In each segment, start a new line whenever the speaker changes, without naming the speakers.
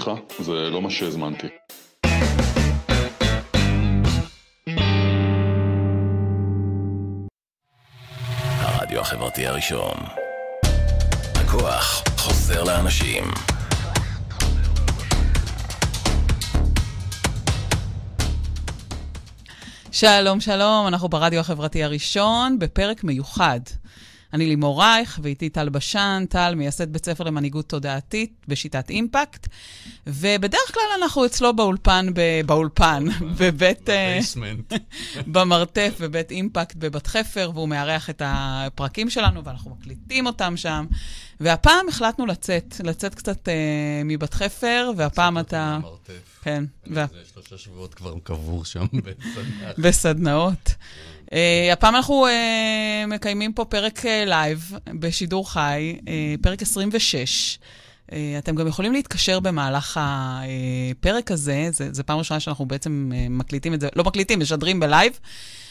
סליחה, זה לא מה שהזמנתי.
הרדיו החברתי הראשון. הכוח חוזר לאנשים.
שלום, שלום, אנחנו ברדיו החברתי הראשון, בפרק מיוחד. אני לימור רייך, ואיתי טל בשן, טל מייסד בית ספר למנהיגות תודעתית בשיטת אימפקט, ובדרך כלל אנחנו אצלו באולפן, ב- באולפן, בבית... אה,
בבייסמנט.
במרתף בבית אימפקט בבת חפר, והוא מארח את הפרקים שלנו, ואנחנו מקליטים אותם שם. והפעם החלטנו לצאת, לצאת קצת אה, מבת חפר, והפעם אתה...
מרתף.
כן, וה...
זה שלושה שבועות כבר קבור שם.
בסדנאות. אה, הפעם אנחנו אה, מקיימים פה פרק לייב אה, בשידור חי, אה, פרק 26. Uh, אתם גם יכולים להתקשר במהלך הפרק הזה, זה, זה פעם ראשונה שאנחנו בעצם uh, מקליטים את זה, לא מקליטים, משדרים בלייב.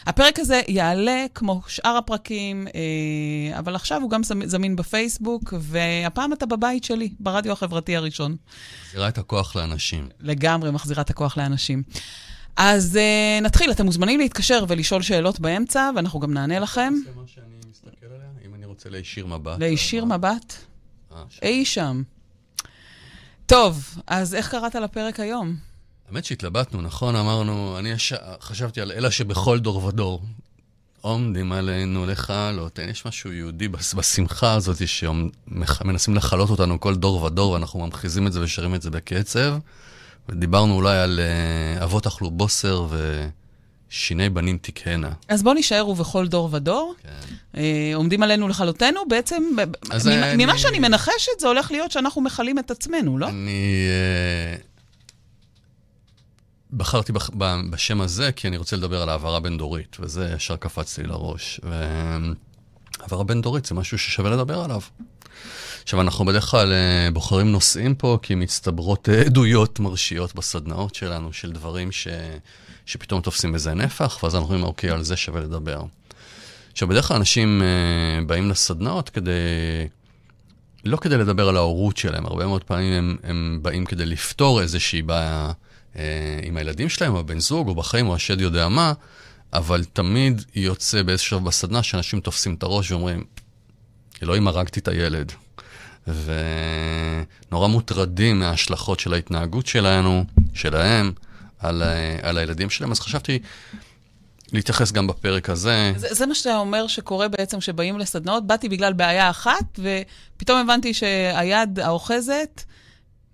הפרק הזה יעלה כמו שאר הפרקים, uh, אבל עכשיו הוא גם זמין בפייסבוק, והפעם אתה בבית שלי, ברדיו החברתי הראשון.
מחזירה את הכוח לאנשים.
לגמרי מחזירה את הכוח לאנשים. אז uh, נתחיל, אתם מוזמנים להתקשר ולשאול שאלות באמצע, ואנחנו גם נענה לכם.
זה מה שאני מסתכל עליה? אם אני רוצה להישיר מבט.
להישיר? מבט?
אה.
אי שם. טוב, אז איך קראת לפרק היום?
האמת שהתלבטנו, נכון? אמרנו, אני יש... חשבתי על אלא שבכל דור ודור עומדים עלינו לכלות. יש משהו יהודי בשמחה הזאת שמנסים לכלות אותנו כל דור ודור, ואנחנו ממחיזים את זה ושרים את זה בקצב. ודיברנו אולי על אה, אבות אכלו בוסר ושיני בנים תקהנה.
אז בואו נישאר ובכל דור ודור.
כן.
אה, עומדים עלינו לכלותנו, בעצם, ממה-
אני-
ממה שאני מנחשת, זה הולך להיות שאנחנו מכלים את עצמנו, לא?
אני אה, בחרתי בח- ב- בשם הזה כי אני רוצה לדבר על העברה בין-דורית, וזה ישר קפץ לי לראש. והעברה בין-דורית זה משהו ששווה לדבר עליו. עכשיו, אנחנו בדרך כלל אה, בוחרים נושאים פה, כי מצטברות אה, עדויות מרשיות בסדנאות שלנו, של דברים ש... שפתאום תופסים בזה נפח, ואז אנחנו אומרים, אוקיי, על זה שווה לדבר. עכשיו, בדרך כלל אנשים אה, באים לסדנאות כדי... לא כדי לדבר על ההורות שלהם, הרבה מאוד פעמים הם, הם באים כדי לפתור איזושהי בעיה אה, עם הילדים שלהם, או בן זוג, או בחיים, או השד יודע מה, אבל תמיד יוצא באיזשהו בסדנה שאנשים תופסים את הראש ואומרים, אלוהים הרגתי את הילד. ונורא מוטרדים מההשלכות של ההתנהגות שלנו, שלהם, על, ה- על הילדים שלהם, אז חשבתי להתייחס גם בפרק הזה.
זה, זה מה שאתה אומר שקורה בעצם כשבאים לסדנאות. באתי בגלל בעיה אחת, ופתאום הבנתי שהיד האוחזת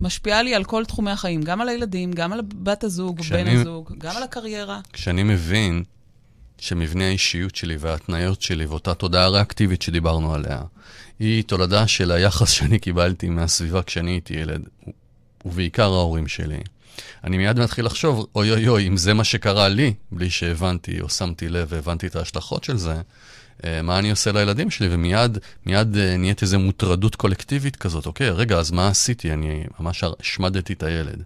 משפיעה לי על כל תחומי החיים, גם על הילדים, גם על בת הזוג,
כשאני-
בן הזוג, גם על הקריירה.
כשאני מבין שמבנה האישיות שלי וההתניות שלי ואותה תודעה ריאקטיבית שדיברנו עליה, היא תולדה של היחס שאני קיבלתי מהסביבה כשאני הייתי ילד, ובעיקר ההורים שלי. אני מיד מתחיל לחשוב, אוי אוי אוי, אם זה מה שקרה לי, בלי שהבנתי או שמתי לב והבנתי את ההשלכות של זה, אה, מה אני עושה לילדים שלי? ומיד מיד אה, נהיית איזו מוטרדות קולקטיבית כזאת, אוקיי, רגע, אז מה עשיתי? אני ממש השמדתי את הילד.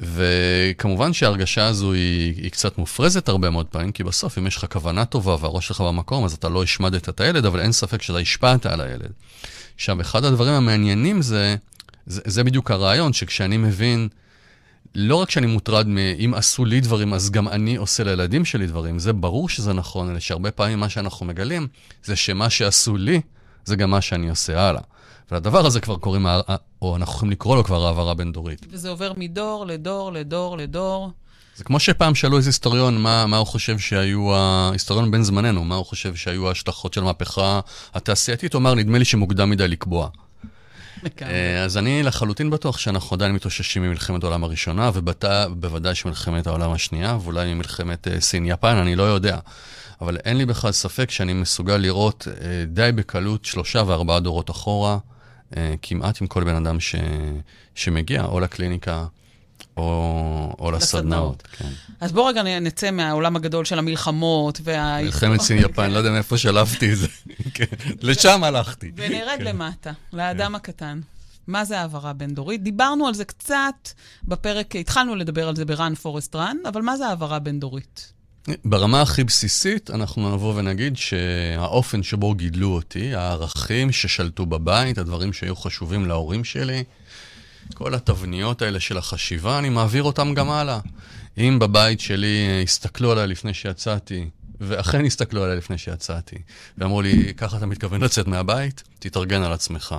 וכמובן שההרגשה הזו היא, היא קצת מופרזת הרבה מאוד פעמים, כי בסוף, אם יש לך כוונה טובה והראש שלך במקום, אז אתה לא השמדת את הילד, אבל אין ספק שאתה השפעת על הילד. עכשיו, אחד הדברים המעניינים זה, זה, זה בדיוק הרעיון, שכשאני מבין, לא רק שאני מוטרד מאם עשו לי דברים, אז גם אני עושה לילדים שלי דברים, זה ברור שזה נכון, אלא שהרבה פעמים מה שאנחנו מגלים, זה שמה שעשו לי, זה גם מה שאני עושה הלאה. ולדבר הזה כבר קוראים, ה- ה- או אנחנו יכולים לקרוא לו כבר העברה בין-דורית.
וזה עובר מדור לדור לדור לדור.
זה כמו שפעם שאלו איזה היסטוריון, מה, מה הוא חושב שהיו, היסטוריון בן זמננו, מה הוא חושב שהיו ההשלכות של המהפכה התעשייתית, הוא אמר, נדמה לי שמוקדם מדי לקבוע. אה, אז אני לחלוטין בטוח שאנחנו עדיין מתאוששים ממלחמת העולם הראשונה, ובוודאי שמלחמת העולם השנייה, ואולי ממלחמת אה, סין-יפן, אני לא יודע. אבל אין לי בכלל ספק שאני מסוגל לראות אה, די בקלות שלושה וארבעה דורות אחורה, אה, כמעט עם כל בן אדם ש... שמגיע, או לקליניקה, או, או לסדנאות. כן.
אז בואו רגע נצא מהעולם הגדול של המלחמות וה...
מלחמת סין-יפן, לא יודע מאיפה שלפתי את זה. כן, לשם הלכתי.
ונרד
כן.
למטה, לאדם הקטן. מה זה העברה בין-דורית? דיברנו על זה קצת בפרק, התחלנו לדבר על זה ב-run forest run, אבל מה זה העברה בין-דורית?
ברמה הכי בסיסית, אנחנו נבוא ונגיד שהאופן שבו גידלו אותי, הערכים ששלטו בבית, הדברים שהיו חשובים להורים שלי, כל התבניות האלה של החשיבה, אני מעביר אותם גם הלאה. אם בבית שלי הסתכלו עליי לפני שיצאתי, ואכן הסתכלו עליי לפני שיצאתי, ואמרו לי, ככה אתה מתכוון לצאת מהבית? תתארגן על עצמך.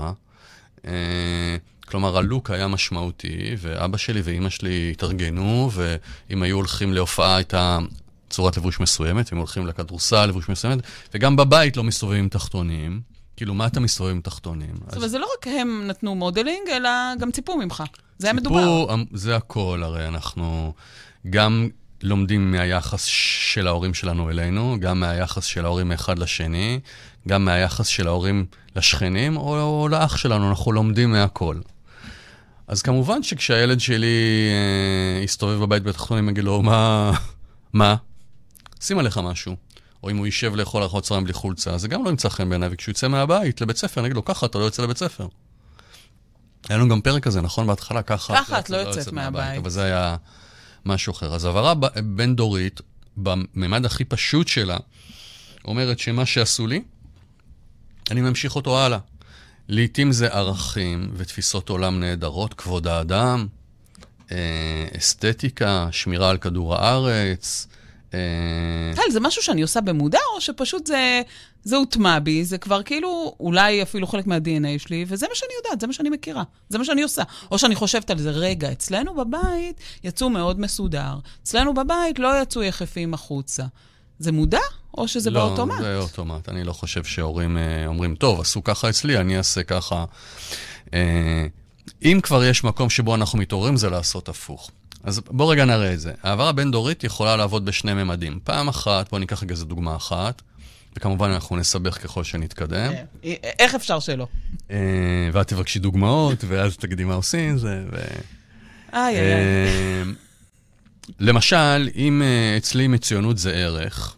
אה, כלומר, הלוק היה משמעותי, ואבא שלי ואימא שלי התארגנו, ואם היו הולכים להופעה הייתה צורת לבוש מסוימת, אם הולכים לכדורסל, לבוש מסוימת, וגם בבית לא מסתובבים עם תחתונים. כאילו, מה אתה מסתובב עם תחתונים?
זאת אומרת, זה לא רק הם נתנו modeling, אלא גם ציפו ממך. זה היה מדובר.
אמ, זה הכל, הרי אנחנו גם לומדים מהיחס של ההורים שלנו אלינו, גם מהיחס של ההורים מאחד לשני, גם מהיחס של ההורים לשכנים, או, או לאח שלנו, אנחנו לומדים מהכל. אז כמובן שכשהילד שלי אה, יסתובב בבית בתחתונים, יגיד לו, מה, מה? שים עליך משהו. או אם הוא יישב לאכול ארוחות צהריים בלי חולצה, זה גם לא ימצא חן בעיניי, וכשהוא יצא מהבית לבית ספר, נגיד לו, ככה אתה לא יוצא לבית ספר. היה לנו גם פרק כזה, נכון? בהתחלה, ככה...
ככה את לא יוצאת מהבית.
אבל זה היה משהו אחר. אז העברה בין-דורית, בממד הכי פשוט שלה, אומרת שמה שעשו לי, אני ממשיך אותו הלאה. לעתים זה ערכים ותפיסות עולם נהדרות, כבוד האדם, אה, אסתטיקה, שמירה על כדור הארץ,
טל, אה, זה משהו שאני עושה במודע, או שפשוט זה, זה הוטמע בי, זה כבר כאילו אולי אפילו חלק מה-DNA שלי, וזה מה שאני יודעת, זה מה שאני מכירה, זה מה שאני עושה. או שאני חושבת על זה, רגע, אצלנו בבית יצאו מאוד מסודר, אצלנו בבית לא יצאו יחפים החוצה. זה מודע, או שזה
לא,
באוטומט?
לא, זה אוטומט. אני לא חושב שהורים אה, אומרים, טוב, עשו ככה אצלי, אני אעשה ככה. אה, אם כבר יש מקום שבו אנחנו מתעוררים, זה לעשות הפוך. אז בואו רגע נראה את זה. העברה בין-דורית יכולה לעבוד בשני ממדים. פעם אחת, בואו ניקח רגע איזה דוגמה אחת, וכמובן אנחנו נסבך ככל שנתקדם.
אה, איך אפשר שלא?
אה, ואת תבקשי דוגמאות, ואז תגידי מה עושים זה, ו...
איי, איי, איי. אה,
למשל, אם אצלי מצוינות זה ערך,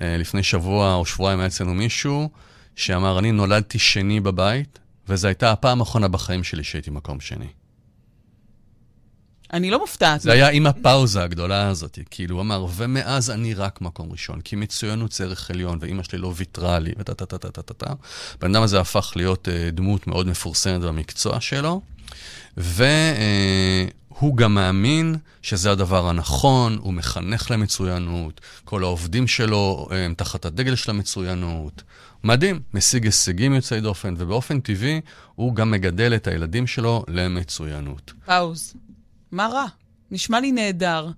לפני שבוע או שבועיים היה אצלנו מישהו שאמר, אני נולדתי שני בבית, וזו הייתה הפעם האחרונה בחיים שלי שהייתי מקום שני.
אני לא מופתעת.
זה היה עם הפאוזה הגדולה הזאת, כאילו, הוא אמר, ומאז אני רק מקום ראשון, כי מצוינות זה ערך עליון, ואימא שלי לא ויתרה לי, וטה טה טה טה טה טה טה. הבן אדם הזה הפך להיות uh, דמות מאוד מפורסמת במקצוע שלו, והוא uh, גם מאמין שזה הדבר הנכון, הוא מחנך למצוינות, כל העובדים שלו הם תחת הדגל של המצוינות. מדהים, משיג הישגים יוצאי דופן, ובאופן טבעי הוא גם מגדל את הילדים שלו למצוינות.
פאוז. מה רע? נשמע לי נהדר.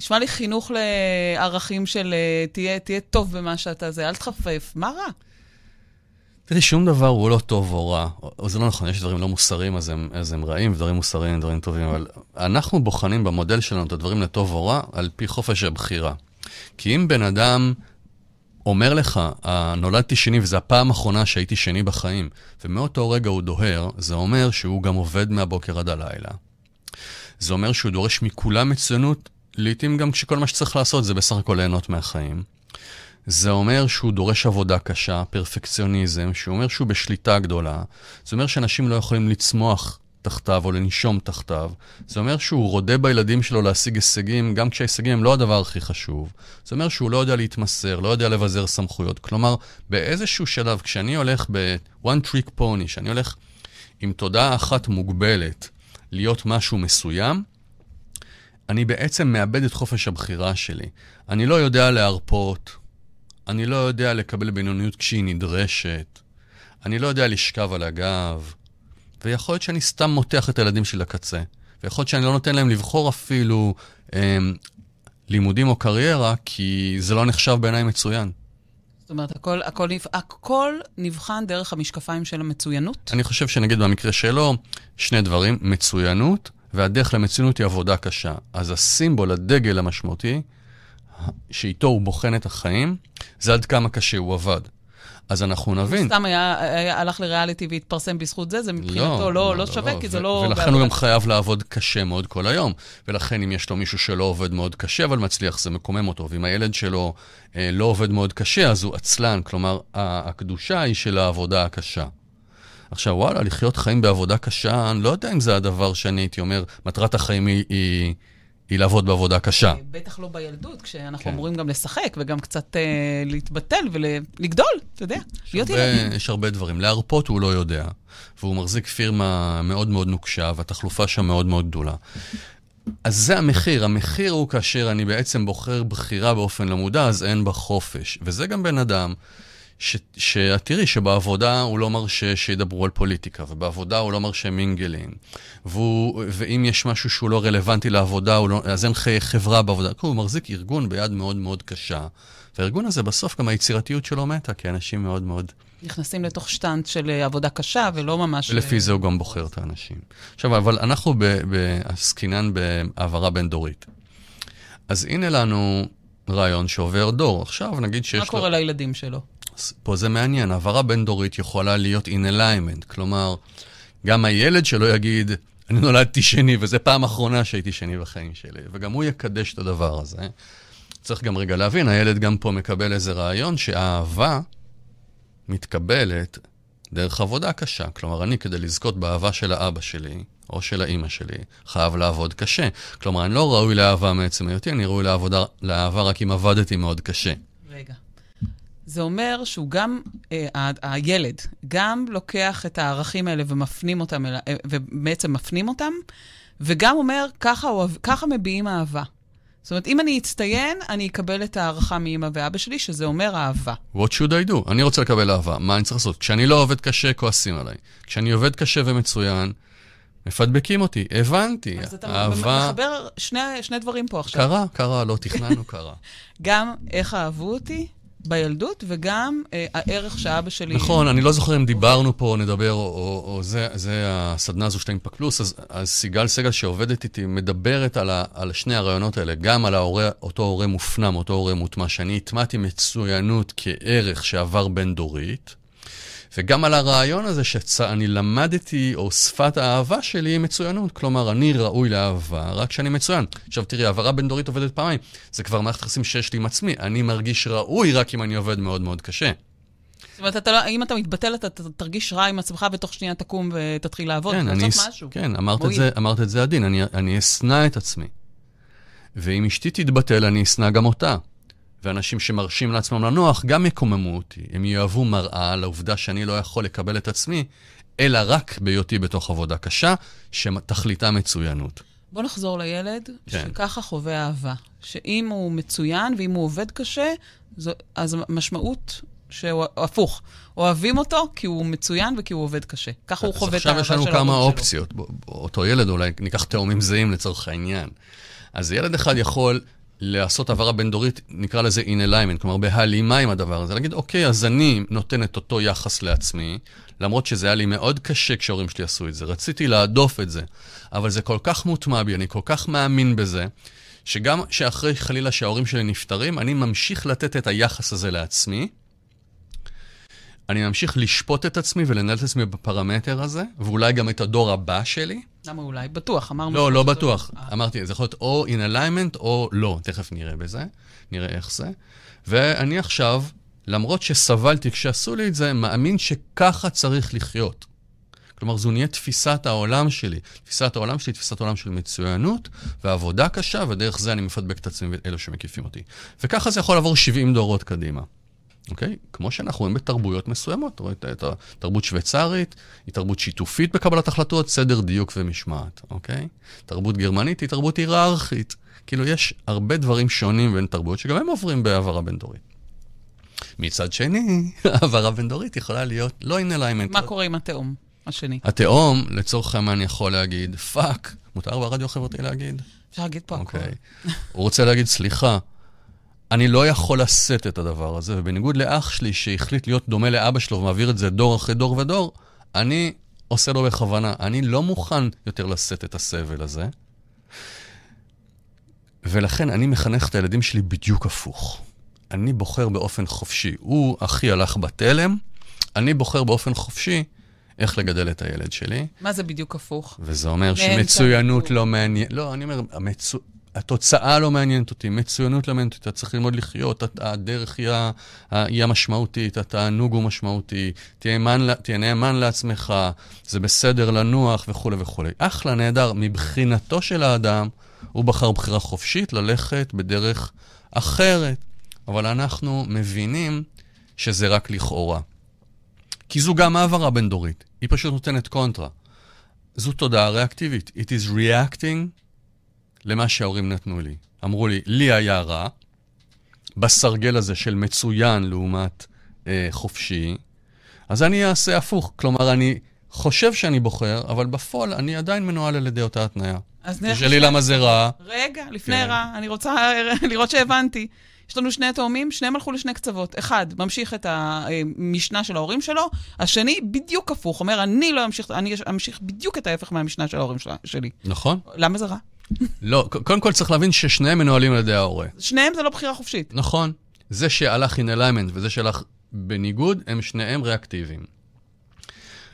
נשמע לי חינוך לערכים של אה, תהיה, תהיה טוב במה שאתה זה, אל תחפף. מה רע?
תראי, שום דבר הוא לא טוב או רע. או זה לא נכון, יש דברים לא מוסריים, אז הם, אז הם רעים, ודברים מוסריים הם דברים טובים, אבל אנחנו בוחנים במודל שלנו את הדברים לטוב או רע על פי חופש הבחירה. כי אם בן אדם אומר לך, נולדתי שני וזו הפעם האחרונה שהייתי שני בחיים, ומאותו רגע הוא דוהר, זה אומר שהוא גם עובד מהבוקר עד הלילה. זה אומר שהוא דורש מכולם מצוינות, לעתים גם כשכל מה שצריך לעשות זה בסך הכל ליהנות מהחיים. זה אומר שהוא דורש עבודה קשה, פרפקציוניזם, שהוא אומר שהוא בשליטה גדולה. זה אומר שאנשים לא יכולים לצמוח תחתיו או לנשום תחתיו. זה אומר שהוא רודה בילדים שלו להשיג הישגים, גם כשההישגים הם לא הדבר הכי חשוב. זה אומר שהוא לא יודע להתמסר, לא יודע לבזר סמכויות. כלומר, באיזשהו שלב, כשאני הולך ב-one trick pony, כשאני הולך עם תודעה אחת מוגבלת, להיות משהו מסוים, אני בעצם מאבד את חופש הבחירה שלי. אני לא יודע להרפות, אני לא יודע לקבל בינוניות כשהיא נדרשת, אני לא יודע לשכב על הגב, ויכול להיות שאני סתם מותח את הילדים שלי לקצה, ויכול להיות שאני לא נותן להם לבחור אפילו אה, לימודים או קריירה, כי זה לא נחשב בעיניי מצוין.
זאת אומרת, הכל, הכל, הכל נבחן דרך המשקפיים של המצוינות?
אני חושב שנגיד במקרה שלו, שני דברים, מצוינות, והדרך למצוינות היא עבודה קשה. אז הסימבול, הדגל המשמעותי, שאיתו הוא בוחן את החיים, זה עד כמה קשה הוא עבד. אז אנחנו נבין.
הוא סתם היה, היה, הלך לריאליטי והתפרסם בזכות זה, זה מבחינתו לא, לא, לא, לא שווה, לא, כי זה לא...
ולכן הוא גם חייב לעבוד קשה מאוד כל היום. ולכן אם יש לו מישהו שלא עובד מאוד קשה, אבל מצליח, זה מקומם אותו. ואם הילד שלו אה, לא עובד מאוד קשה, אז הוא עצלן. כלומר, הקדושה היא של העבודה הקשה. עכשיו, וואלה, לחיות חיים בעבודה קשה, אני לא יודע אם זה הדבר שאני הייתי אומר, מטרת החיים היא, היא, היא לעבוד בעבודה קשה.
בטח לא בילדות, כשאנחנו
כן.
אמורים גם לשחק וגם קצת אה, להתבטל ולגדול, אתה יודע, להיות
הרבה-
ילדים.
יש הרבה דברים. להרפות הוא לא יודע, והוא מחזיק פירמה מאוד מאוד נוקשה, והתחלופה שם מאוד מאוד גדולה. אז זה המחיר. המחיר הוא כאשר אני בעצם בוחר בחירה באופן לא מודע, אז אין בה חופש. וזה גם בן אדם שאת תראי שבעבודה הוא לא מרשה שידברו על פוליטיקה, ובעבודה הוא לא מרשה מינגלים. והוא, ואם יש משהו שהוא לא רלוונטי לעבודה, לא, אז אין חיי חברה בעבודה. הוא מחזיק ארגון ביד מאוד מאוד קשה. והארגון הזה, בסוף גם היצירתיות שלו מתה, כי אנשים מאוד מאוד...
נכנסים לתוך שטנץ של אה, עבודה קשה ולא ממש...
ולפי
אה,
זה הוא גם בוחר את האנשים. עכשיו, אבל אנחנו עסקינן בהעברה בין-דורית. אז הנה לנו רעיון שעובר דור. עכשיו נגיד שיש
מה
לו...
קורה לילדים שלו?
פה זה מעניין, העברה בין-דורית יכולה להיות in alignment, כלומר, גם הילד שלו יגיד, אני נולדתי שני, וזו פעם אחרונה שהייתי שני בחיים שלי, וגם הוא יקדש את הדבר הזה. צריך גם רגע להבין, הילד גם פה מקבל איזה רעיון שהאהבה מתקבלת דרך עבודה קשה. כלומר, אני כדי לזכות באהבה של האבא שלי, או של האימא שלי, חייב לעבוד קשה. כלומר, אני לא ראוי לאהבה מעצם היותי, אני ראוי לעבודה, לאהבה רק אם עבדתי מאוד קשה.
זה אומר שהוא גם, אה, הילד, גם לוקח את הערכים האלה ומפנים אותם, אל- אה, ובעצם מפנים אותם, וגם אומר, ככה, אוהב, ככה מביעים אהבה. זאת אומרת, אם אני אצטיין, אני אקבל את ההערכה מאמא ואבא שלי, שזה אומר אהבה.
What should I do? אני רוצה לקבל אהבה, מה אני צריך לעשות? כשאני לא עובד קשה, כועסים עליי. כשאני עובד קשה ומצוין, מפדבקים אותי. הבנתי,
אז אתה
אהבה...
מחבר שני, שני דברים פה עכשיו.
קרה, קרה, לא תכננו, קרה.
גם איך אהבו אותי בילדות, וגם אה, הערך שאבא שלי...
נכון, אני לא זוכר אם דיברנו פה, נדבר, או, או, זה, זה הסדנה הזו של האימפקט פלוס, אז, אז סיגל סגל שעובדת איתי מדברת על, ה, על שני הרעיונות האלה, גם על ההורה, אותו הורה מופנם, אותו הורה מוטמע, שאני הטמעתי מצוינות כערך שעבר בין דורית, וגם על הרעיון הזה שאני למדתי, או שפת האהבה שלי היא מצוינות. כלומר, אני ראוי לאהבה רק כשאני מצוין. עכשיו תראי, העברה בין דורית עובדת פעמיים. זה כבר מערכת יחסים שיש לי עם עצמי. אני מרגיש ראוי רק אם אני עובד מאוד מאוד קשה.
זאת אומרת, אתה לא, אם אתה מתבטל, אתה תרגיש רע עם עצמך, ותוך שנייה תקום ותתחיל לעבוד,
כן, אני,
משהו.
כן, אמרת את. זה, אמרת את זה עדין, אני, אני אשנא את עצמי. ואם אשתי תתבטל, אני אשנא גם אותה. ואנשים שמרשים לעצמם לנוח גם יקוממו אותי. הם יאהבו מראה על העובדה שאני לא יכול לקבל את עצמי, אלא רק בהיותי בתוך עבודה קשה, שתכליתה מצוינות.
בוא נחזור לילד,
כן.
שככה חווה אהבה. שאם הוא מצוין ואם הוא עובד קשה, זו, אז המשמעות שהוא הפוך. אוהבים אותו כי הוא מצוין וכי הוא עובד קשה. ככה הוא חווה את האהבה
אז
של
עכשיו
ההורים
יש לנו כמה
שלו.
אופציות. בוא- אותו ילד, אולי ניקח תאומים זהים לצורך העניין. אז ילד אחד יכול לעשות העברה בין-דורית, נקרא לזה in alignment, כלומר בהלימה עם הדבר הזה. להגיד, אוקיי, אז אני נותן את אותו יחס לעצמי, למרות שזה היה לי מאוד קשה כשההורים שלי עשו את זה. רציתי להדוף את זה, אבל זה כל כך מוטמע בי, אני כל כך מאמין בזה, שגם שאחרי חלילה שההורים שלי נפטרים, אני ממשיך לתת את היחס הזה לעצמי. אני ממשיך לשפוט את עצמי ולנהל את עצמי בפרמטר הזה, ואולי גם את הדור הבא שלי.
למה אולי? בטוח, אמרנו...
לא, לא
שזה-
בטוח.
אה,
אמרתי, זה יכול להיות או in alignment או לא, תכף נראה בזה, נראה איך זה. ואני עכשיו, למרות שסבלתי כשעשו לי את זה, מאמין שככה צריך לחיות. כלומר, זו נהיה תפיסת העולם שלי. תפיסת העולם שלי היא תפיסת עולם של מצוינות ועבודה קשה, ודרך זה אני מפדבק את עצמי ואת אלו שמקיפים אותי. וככה זה יכול לעבור 70 דורות קדימה. אוקיי? כמו שאנחנו רואים בתרבויות מסוימות. אתה רואה את- התרבות שוויצרית, היא תרבות שיתופית בקבלת החלטות, סדר, דיוק ומשמעת, אוקיי? תרבות גרמנית היא תרבות היררכית. כאילו, יש הרבה דברים שונים בין תרבויות שגם הם עוברים בהעברה בין-דורית. מצד שני, העברה בין-דורית יכולה להיות לא in alignment.
מה קורה עם התאום השני?
התאום, לצורך העניין, יכול להגיד, פאק, מותר ברדיו החברתי להגיד?
אפשר להגיד פה הכול.
אוקיי. הוא רוצה להגיד, סליחה, אני לא יכול לשאת את הדבר הזה, ובניגוד לאח שלי שהחליט להיות דומה לאבא שלו ומעביר את זה דור אחרי דור ודור, אני עושה לו בכוונה. אני לא מוכן יותר לשאת את הסבל הזה, ולכן אני מחנך את הילדים שלי בדיוק הפוך. אני בוחר באופן חופשי. הוא, אחי, הלך בתלם, אני בוחר באופן חופשי איך לגדל את הילד שלי.
מה זה בדיוק הפוך?
וזה אומר שמצוינות. לא מעניין... לא, אני אומר, המצו... התוצאה לא מעניינת אותי, מצוינות לא מעניינת אותי, אתה צריך ללמוד לחיות, הדרך היא, היא המשמעותית, התענוג הוא משמעותי, תהיה, מן... תהיה נאמן לעצמך, זה בסדר לנוח וכולי וכולי. אחלה, נהדר. מבחינתו של האדם, הוא בחר בחירה חופשית ללכת בדרך אחרת, אבל אנחנו מבינים שזה רק לכאורה. כי זו גם העברה בין-דורית, היא פשוט נותנת קונטרה. זו תודעה ריאקטיבית. It is reacting למה שההורים נתנו לי. אמרו לי, לי היה רע, בסרגל הזה של מצוין לעומת אה, חופשי, אז אני אעשה הפוך. כלומר, אני חושב שאני בוחר, אבל בפועל אני עדיין מנוהל על ידי אותה התניה.
אז נלך
תשאלי
לשני-
למה זה רע.
רגע, לפני
כן.
רע, אני רוצה לראות שהבנתי. יש לנו שני תאומים, שניהם הלכו לשני קצוות. אחד, ממשיך את המשנה של ההורים שלו, השני, בדיוק הפוך. אומר, אני לא אמשיך, אני אמשיך בדיוק את ההפך מהמשנה של ההורים שלה- שלי.
נכון?
למה זה רע?
לא, קודם כל צריך להבין ששניהם מנוהלים על ידי ההורה.
שניהם זה לא בחירה חופשית.
נכון. זה שהלך in alignment וזה שהלך בניגוד, הם שניהם ריאקטיביים.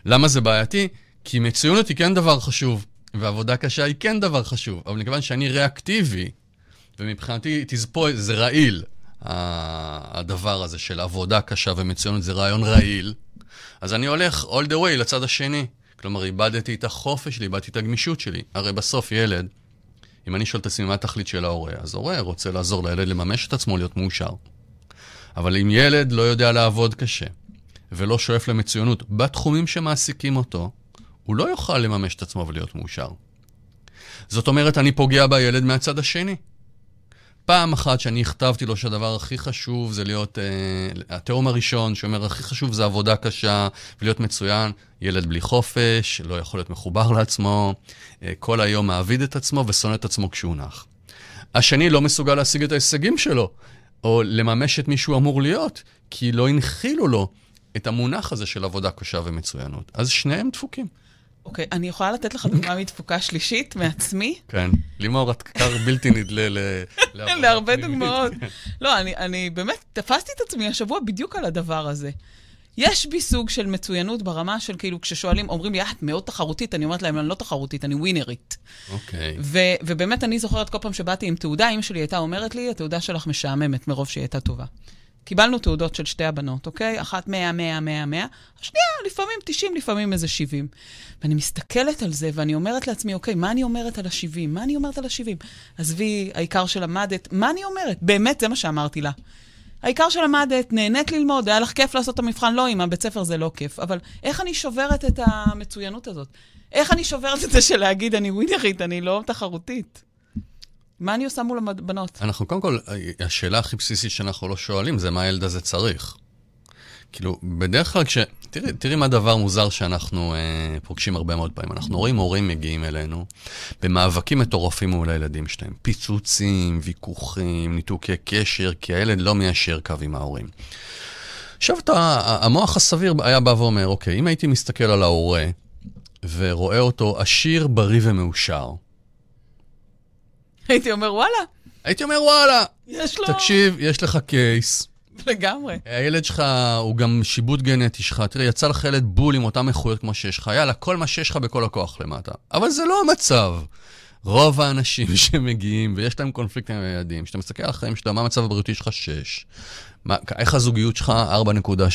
למה זה בעייתי? כי מצוינות היא כן דבר חשוב, ועבודה קשה היא כן דבר חשוב, אבל מכיוון שאני ריאקטיבי, ומבחינתי תזפו, זה רעיל, הדבר הזה של עבודה קשה ומצוינות זה רעיון רעיל, אז אני הולך all the way לצד השני. כלומר, איבדתי את החופש שלי, איבדתי את הגמישות שלי. הרי בסוף ילד, אם אני שואל את עצמי מה התכלית של ההורה, אז ההורה רוצה לעזור לילד לממש את עצמו, להיות מאושר. אבל אם ילד לא יודע לעבוד קשה, ולא שואף למצוינות בתחומים שמעסיקים אותו, הוא לא יוכל לממש את עצמו ולהיות מאושר. זאת אומרת, אני פוגע בילד מהצד השני. פעם אחת שאני הכתבתי לו שהדבר הכי חשוב זה להיות, אה, התאום הראשון שאומר הכי חשוב זה עבודה קשה ולהיות מצוין, ילד בלי חופש, לא יכול להיות מחובר לעצמו, אה, כל היום מעביד את עצמו ושונא את עצמו כשהוא נח. השני לא מסוגל להשיג את ההישגים שלו, או לממש את מי שהוא אמור להיות, כי לא הנחילו לו את המונח הזה של עבודה קשה ומצוינות. אז שניהם דפוקים.
אוקיי, אני יכולה לתת לך דוגמה מתפוקה שלישית מעצמי?
כן. לימור, את כר בלתי נדלה ל...
להרבה. דוגמאות. לא, אני, אני באמת תפסתי את עצמי השבוע בדיוק על הדבר הזה. יש בי סוג של מצוינות ברמה של כאילו, כששואלים, אומרים לי, אה, את מאוד תחרותית, אני אומרת להם, אני לא תחרותית, אני ווינרית.
אוקיי.
ו- ובאמת, אני זוכרת כל פעם שבאתי עם תעודה, אמא שלי הייתה אומרת לי, התעודה שלך משעממת מרוב שהיא הייתה טובה. קיבלנו תעודות של שתי הבנות, אוקיי? אחת 100, 100, 100, 100, השנייה לפעמים 90, לפעמים איזה 70. ואני מסתכלת על זה ואני אומרת לעצמי, אוקיי, מה אני אומרת על ה-70? מה אני אומרת על ה-70? עזבי, העיקר שלמדת, מה אני אומרת? באמת, זה מה שאמרתי לה. העיקר שלמדת, נהנית ללמוד, היה לך כיף לעשות את המבחן, לא, אמא, בית ספר זה לא כיף. אבל איך אני שוברת את המצוינות הזאת? איך אני שוברת את זה של להגיד, אני ווינרית, אני לא תחרותית? מה אני עושה מול הבנות?
אנחנו קודם כל, השאלה הכי בסיסית שאנחנו לא שואלים זה מה הילד הזה צריך. כאילו, בדרך כלל כש... תראי, תראי מה דבר מוזר שאנחנו אה, פוגשים הרבה מאוד פעמים. אנחנו רואים הורים מגיעים אלינו במאבקים מטורפים מול הילדים שלהם. פיצוצים, ויכוחים, ניתוקי קשר, כי הילד לא מיישר קו עם ההורים. עכשיו, אתה, המוח הסביר היה בא ואומר, אוקיי, אם הייתי מסתכל על ההורה ורואה אותו עשיר, בריא ומאושר,
הייתי אומר, וואלה,
הייתי אומר, וואלה,
יש לו...
תקשיב, יש לך קייס.
לגמרי.
הילד שלך הוא גם שיבוט גנטי שלך. תראה, יצא לך ילד בול עם אותם איכויות כמו שיש לך. יאללה, כל מה שיש לך בכל הכוח למטה. אבל זה לא המצב. רוב האנשים שמגיעים ויש להם קונפליקט עם הילדים, כשאתה מסתכל על החיים שלך, מה המצב הבריאותי שלך? 6. מה, איך הזוגיות שלך?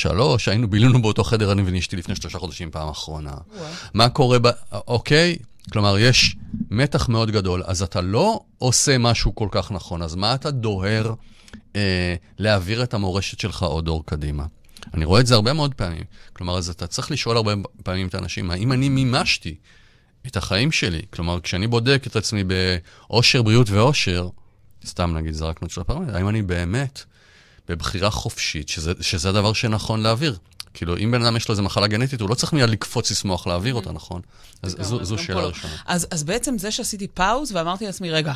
4.3. היינו, בילינו באותו חדר, אני ואשתי לפני שלושה חודשים פעם אחרונה.
וואו.
מה קורה ב... אוקיי? כלומר, יש מתח מאוד גדול, אז אתה לא עושה משהו כל כך נכון, אז מה אתה דוהר אה, להעביר את המורשת שלך עוד דור קדימה? אני רואה את זה הרבה מאוד פעמים. כלומר, אז אתה צריך לשאול הרבה פעמים את האנשים, האם אני מימשתי את החיים שלי? כלומר, כשאני בודק את עצמי באושר, בריאות ואושר, סתם נגיד, זרקנו את של הפרמטר, האם אני באמת בבחירה חופשית, שזה, שזה הדבר שנכון להעביר? כאילו, אם בן אדם יש לו איזה מחלה גנטית, הוא לא צריך מיד לקפוץ לשמוח להעביר אותה, נכון? אז זו, שאלה
לא.
ראשונה.
אז, בעצם זה שעשיתי פאוז ואמרתי לעצמי, רגע,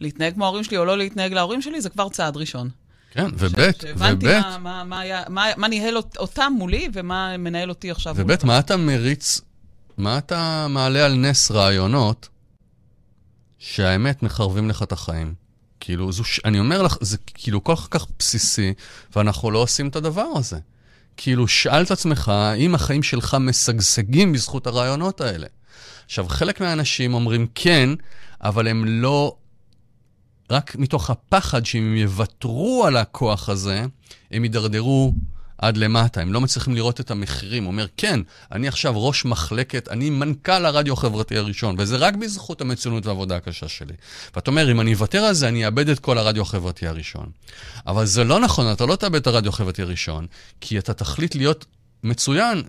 להתנהג כמו ההורים שלי או לא להתנהג להורים שלי, זה כבר צעד ראשון.
כן, ובית,
שהבנתי
ובית,
מה, מה, מה, היה, מה, מה ניהל אות- אותם מולי ומה מנהל אותי עכשיו.
ובית, מה אתה מריץ, מה אתה מעלה על נס רעיונות שהאמת מחרבים לך את החיים? כאילו, זו, אני אומר לך, זה כאילו כל כך בסיסי, ואנחנו לא עושים את הדבר הזה. כאילו, שאל את עצמך, האם החיים שלך משגשגים בזכות הרעיונות האלה? עכשיו, חלק מהאנשים אומרים כן, אבל הם לא... רק מתוך הפחד שאם הם יוותרו על הכוח הזה, הם יידרדרו עד למטה, הם לא מצליחים לראות את המחירים. הוא אומר, כן, אני עכשיו ראש מחלקת, אני מנכ"ל הרדיו החברתי הראשון, וזה רק בזכות המצוינות והעבודה הקשה שלי. ואתה אומר, אם אני אוותר על זה, אני אאבד את כל הרדיו החברתי הראשון. אבל זה לא נכון, אתה לא תאבד את הרדיו החברתי הראשון, כי אתה תחליט להיות מצוין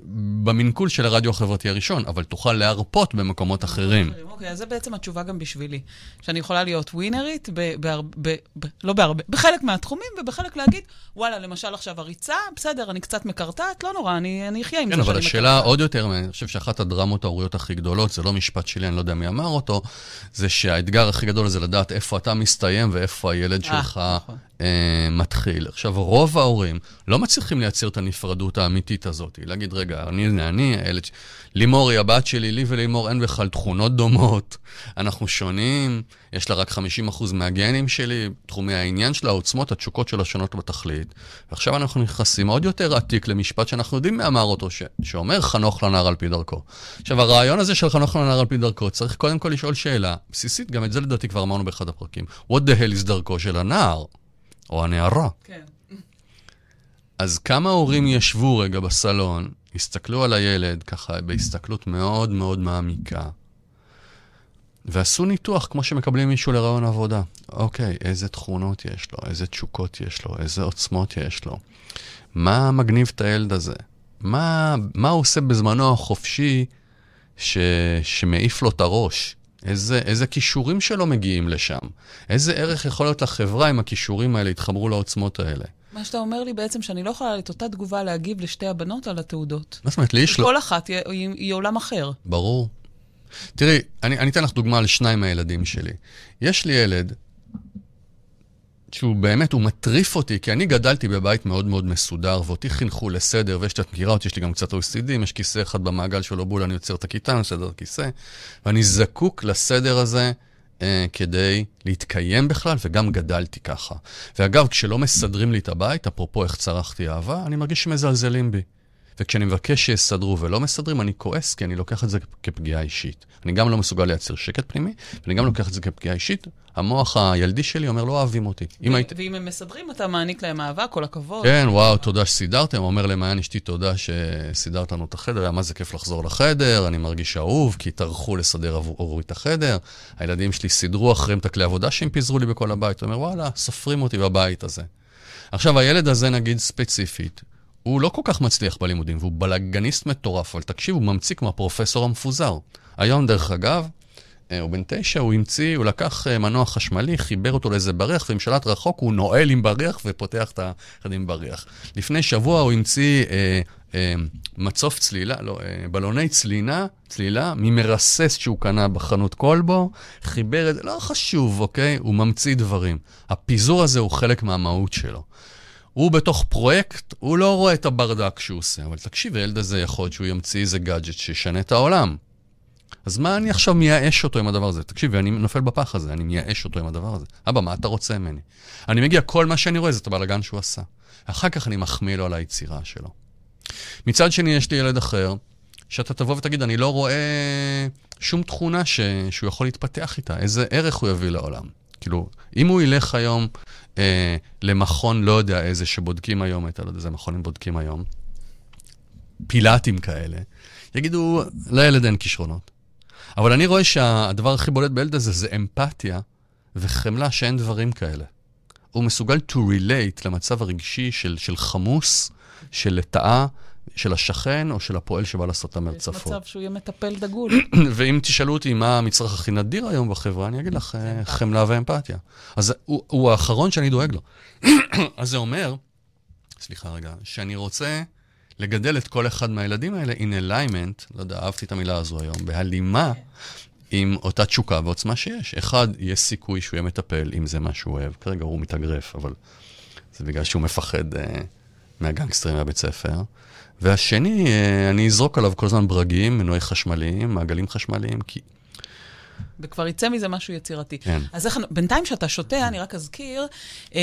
במנקול של הרדיו החברתי הראשון, אבל תוכל להרפות במקומות אחרים.
אוקיי, אז זה בעצם התשובה גם בשבילי. שאני יכולה להיות ווינרית, ב- בהרבה, ב- ב- לא בהרבה, בחלק מהתחומים, ובחלק להגיד, וואלה, למשל עכשיו הריצה, בסדר, אני קצת מקרטעת, לא נורא, אני, אחיה עם
כן,
זה
אבל
שאני
השאלה
מקרטעת.
עוד יותר, אני חושב שאחת הדרמות ההוריות הכי גדולות, זה לא משפט שלי, אני לא יודע מי אמר אותו, זה שהאתגר הכי גדול זה לדעת איפה אתה מסתיים ואיפה הילד
אה,
שלך
נכון.
אה, מתחיל. עכשיו, רוב ההורים לא מצליחים לייצר את הנפרדות האמיתית הזאת. להגיד, רגע, אני, הנה, אני, הילד... לימור היא הבת שלי, לי ולימור אין בכלל תכונות דומות, אנחנו שונים, יש לה רק 50% מהגנים שלי, תחומי העניין שלה, העוצמות, התשוקות שלה שונות בתכלית. ועכשיו אנחנו נכנסים עוד יותר עתיק למשפט שאנחנו יודעים מי אמר אותו, ש... שאומר חנוך לנער על פי דרכו. עכשיו, הרעיון הזה של חנוך לנער על פי דרכו, צריך קודם כל לשאול שאלה בסיסית, גם את זה לדעתי כבר אמרנו באחד הפרקים. What the hell is דרכו של הנער? או הנערה.
כן.
אז כמה הורים ישבו רגע בסלון, הסתכלו על הילד ככה בהסתכלות מאוד מאוד מעמיקה, ועשו ניתוח כמו שמקבלים מישהו לרעיון עבודה. אוקיי, איזה תכונות יש לו, איזה תשוקות יש לו, איזה עוצמות יש לו. מה מגניב את הילד הזה? מה, מה הוא עושה בזמנו החופשי ש, שמעיף לו את הראש? איזה, איזה כישורים שלו מגיעים לשם? איזה ערך יכול להיות לחברה אם הכישורים האלה יתחברו לעוצמות האלה?
מה שאתה אומר לי בעצם, שאני לא יכולה את אותה תגובה להגיב לשתי הבנות על התעודות.
מה זאת אומרת, לי יש לו...
כל אחת היא, היא, היא עולם אחר.
ברור. תראי, אני, אני אתן לך דוגמה על שניים מהילדים שלי. יש לי ילד שהוא באמת, הוא מטריף אותי, כי אני גדלתי בבית מאוד מאוד מסודר, ואותי חינכו לסדר, ויש, את מכירה אותי, יש לי גם קצת OCD, יש כיסא אחד במעגל שלו בול, אני יוצר את הכיתה, אני מסדר את הכיסא, ואני זקוק לסדר הזה אה, כדי להתקיים בכלל, וגם גדלתי ככה. ואגב, כשלא מסדרים לי את הבית, אפרופו איך צרכתי אהבה, אני מרגיש שמזלזלים בי. וכשאני מבקש שיסדרו ולא מסדרים, אני כועס, כי אני לוקח את זה כפגיעה אישית. אני גם לא מסוגל לייצר שקט פנימי, ואני גם לוקח את זה כפגיעה אישית. המוח הילדי שלי אומר, לא אוהבים אותי. אם
ו-
היית...
ואם הם מסדרים, אתה מעניק להם אהבה, כל הכבוד.
כן, וואו, תודה שסידרתם. אומר למעיין אשתי, תודה שסידרת לנו את החדר, היה מה זה כיף לחזור לחדר, אני מרגיש אהוב, כי טרחו לסדר עבורי את החדר. הילדים שלי סידרו אחריהם את הכלי עבודה שהם פיזרו לי בכל הבית. הוא אומר, וואלה, סופרים אותי בבית הזה. עכשיו, הילד הזה, נגיד ספציפית, הוא לא כל כך מצליח בלימודים, והוא בלאגניסט מטורף, אבל תקשיב, הוא ממציא כמו הפרופסור המפוזר. היום, דרך אגב, אה, הוא בן תשע, הוא המציא, הוא לקח אה, מנוע חשמלי, חיבר אותו לאיזה בריח, ועם שלט רחוק הוא נועל עם בריח ופותח את האחד עם בריח. לפני שבוע הוא המציא אה, אה, מצוף צלילה, לא, אה, בלוני צלינה, צלילה, ממרסס שהוא קנה בחנות כלבו, חיבר את זה, לא חשוב, אוקיי? הוא ממציא דברים. הפיזור הזה הוא חלק מהמהות שלו. הוא בתוך פרויקט, הוא לא רואה את הברדק שהוא עושה, אבל תקשיב, הילד הזה יכול להיות שהוא ימציא איזה גאדג'ט שישנה את העולם. אז מה אני עכשיו מייאש אותו עם הדבר הזה? תקשיב, אני נופל בפח הזה, אני מייאש אותו עם הדבר הזה. אבא, מה אתה רוצה ממני? אני מגיע, כל מה שאני רואה זה את הבלאגן שהוא עשה. אחר כך אני מחמיא לו על היצירה שלו. מצד שני, יש לי ילד אחר, שאתה תבוא ותגיד, אני לא רואה שום תכונה ש... שהוא יכול להתפתח איתה, איזה ערך הוא יביא לעולם. כאילו, אם הוא ילך היום אה, למכון, לא יודע איזה, שבודקים היום, את, לא יודע איזה מכונים בודקים היום, פילאטים כאלה, יגידו, לילד אין כישרונות. אבל אני רואה שהדבר הכי בולט בילד הזה זה אמפתיה וחמלה שאין דברים כאלה. הוא מסוגל to relate למצב הרגשי של, של חמוס, של לטאה, של השכן או של הפועל שבא לעשות את
יש
המרצפות.
מצב שהוא יהיה מטפל דגול.
ואם תשאלו אותי מה המצרך הכי נדיר היום בחברה, אני אגיד לך אה, חמלה ואמפתיה. אז הוא, הוא האחרון שאני דואג לו. אז זה אומר, סליחה רגע, שאני רוצה לגדל את כל אחד מהילדים האלה in alignment, לא יודע, אהבתי את המילה הזו היום, בהלימה עם אותה תשוקה ועוצמה שיש. אחד, יש סיכוי שהוא יהיה מטפל אם זה מה שהוא אוהב. כרגע הוא מתאגרף, אבל זה בגלל שהוא מפחד אה, מהגנגסטרים מהבית ספר. והשני, אה, אני אזרוק עליו כל הזמן ברגים, מנועי חשמליים, מעגלים חשמליים, כי...
וכבר יצא מזה משהו יצירתי.
כן.
אז איך, בינתיים שאתה שותה, אני רק אזכיר, אה,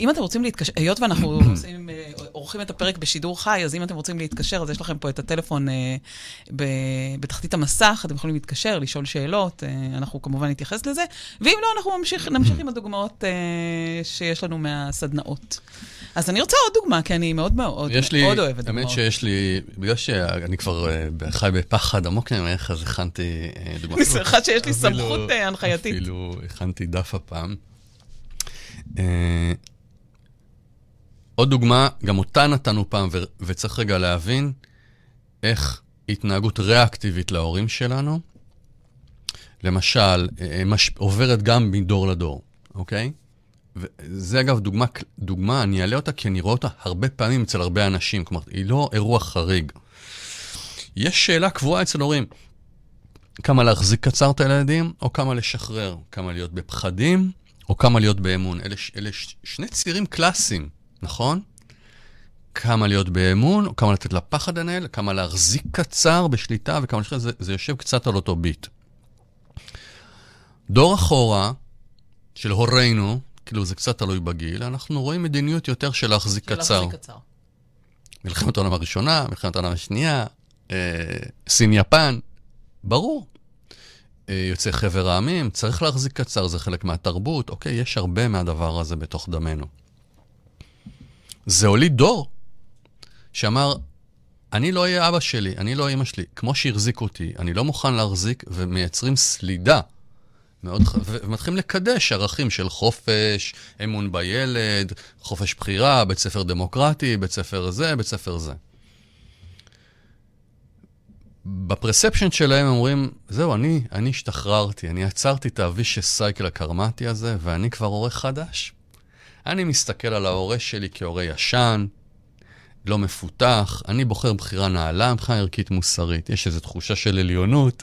אם אתם רוצים להתקשר, היות ואנחנו עושים, אה, עורכים את הפרק בשידור חי, אז אם אתם רוצים להתקשר, אז יש לכם פה את הטלפון אה, ב, בתחתית המסך, אתם יכולים להתקשר, לשאול שאלות, אה, אנחנו כמובן נתייחס לזה, ואם לא, אנחנו ממשיך, נמשיך עם הדוגמאות אה, שיש לנו מהסדנאות. אז אני רוצה עוד דוגמה, כי אני מאוד מאוד
לי,
מאוד אוהבת דוגמאות.
האמת שיש לי, בגלל שאני כבר אה, חי בפחד עמוק ממך, אז הכנתי אה, דוגמה.
אני שמחה שיש לי סמכות אה, הנחייתית.
אפילו הכנתי דף הפעם. עוד דוגמה, גם אותה נתנו פעם, ו- וצריך רגע להבין איך התנהגות ריאקטיבית להורים שלנו, למשל, מש... עוברת גם מדור לדור, אוקיי? וזה אגב דוגמה, דוגמה, אני אעלה אותה כי אני רואה אותה הרבה פעמים אצל הרבה אנשים, כלומר, היא לא אירוע חריג. יש שאלה קבועה אצל הורים, כמה להחזיק קצר את הילדים, או כמה לשחרר, כמה להיות בפחדים, או כמה להיות באמון. אלה, אלה שני צירים קלאסיים, נכון? כמה להיות באמון, או כמה לתת לפחד לנהל, כמה להחזיק קצר בשליטה, וכמה לשחרר, זה, זה יושב קצת על אותו ביט. דור אחורה, של הורינו, כאילו זה קצת תלוי בגיל, אנחנו רואים מדיניות יותר של להחזיק
של
קצר.
להחזיק קצר.
מלחמת העולם הראשונה, מלחמת העולם השנייה, אה, סין יפן, ברור. אה, יוצאי חבר העמים, צריך להחזיק קצר, זה חלק מהתרבות. אוקיי, יש הרבה מהדבר הזה בתוך דמנו. זה הוליד דור שאמר, אני לא אהיה אבא שלי, אני לא אמא שלי. כמו שהחזיק אותי, אני לא מוכן להחזיק, ומייצרים סלידה. מאוד, ח- ומתחילים לקדש ערכים של חופש, אמון בילד, חופש בחירה, בית ספר דמוקרטי, בית ספר זה, בית ספר זה. בפרספשן שלהם הם אומרים, זהו, אני, אני השתחררתי, אני עצרתי את הווישס סייקל הקרמטי הזה, ואני כבר הורה חדש. אני מסתכל על ההורה שלי כהורה ישן, לא מפותח, אני בוחר בחירה נעלה מבחינה ערכית מוסרית. יש איזו תחושה של עליונות.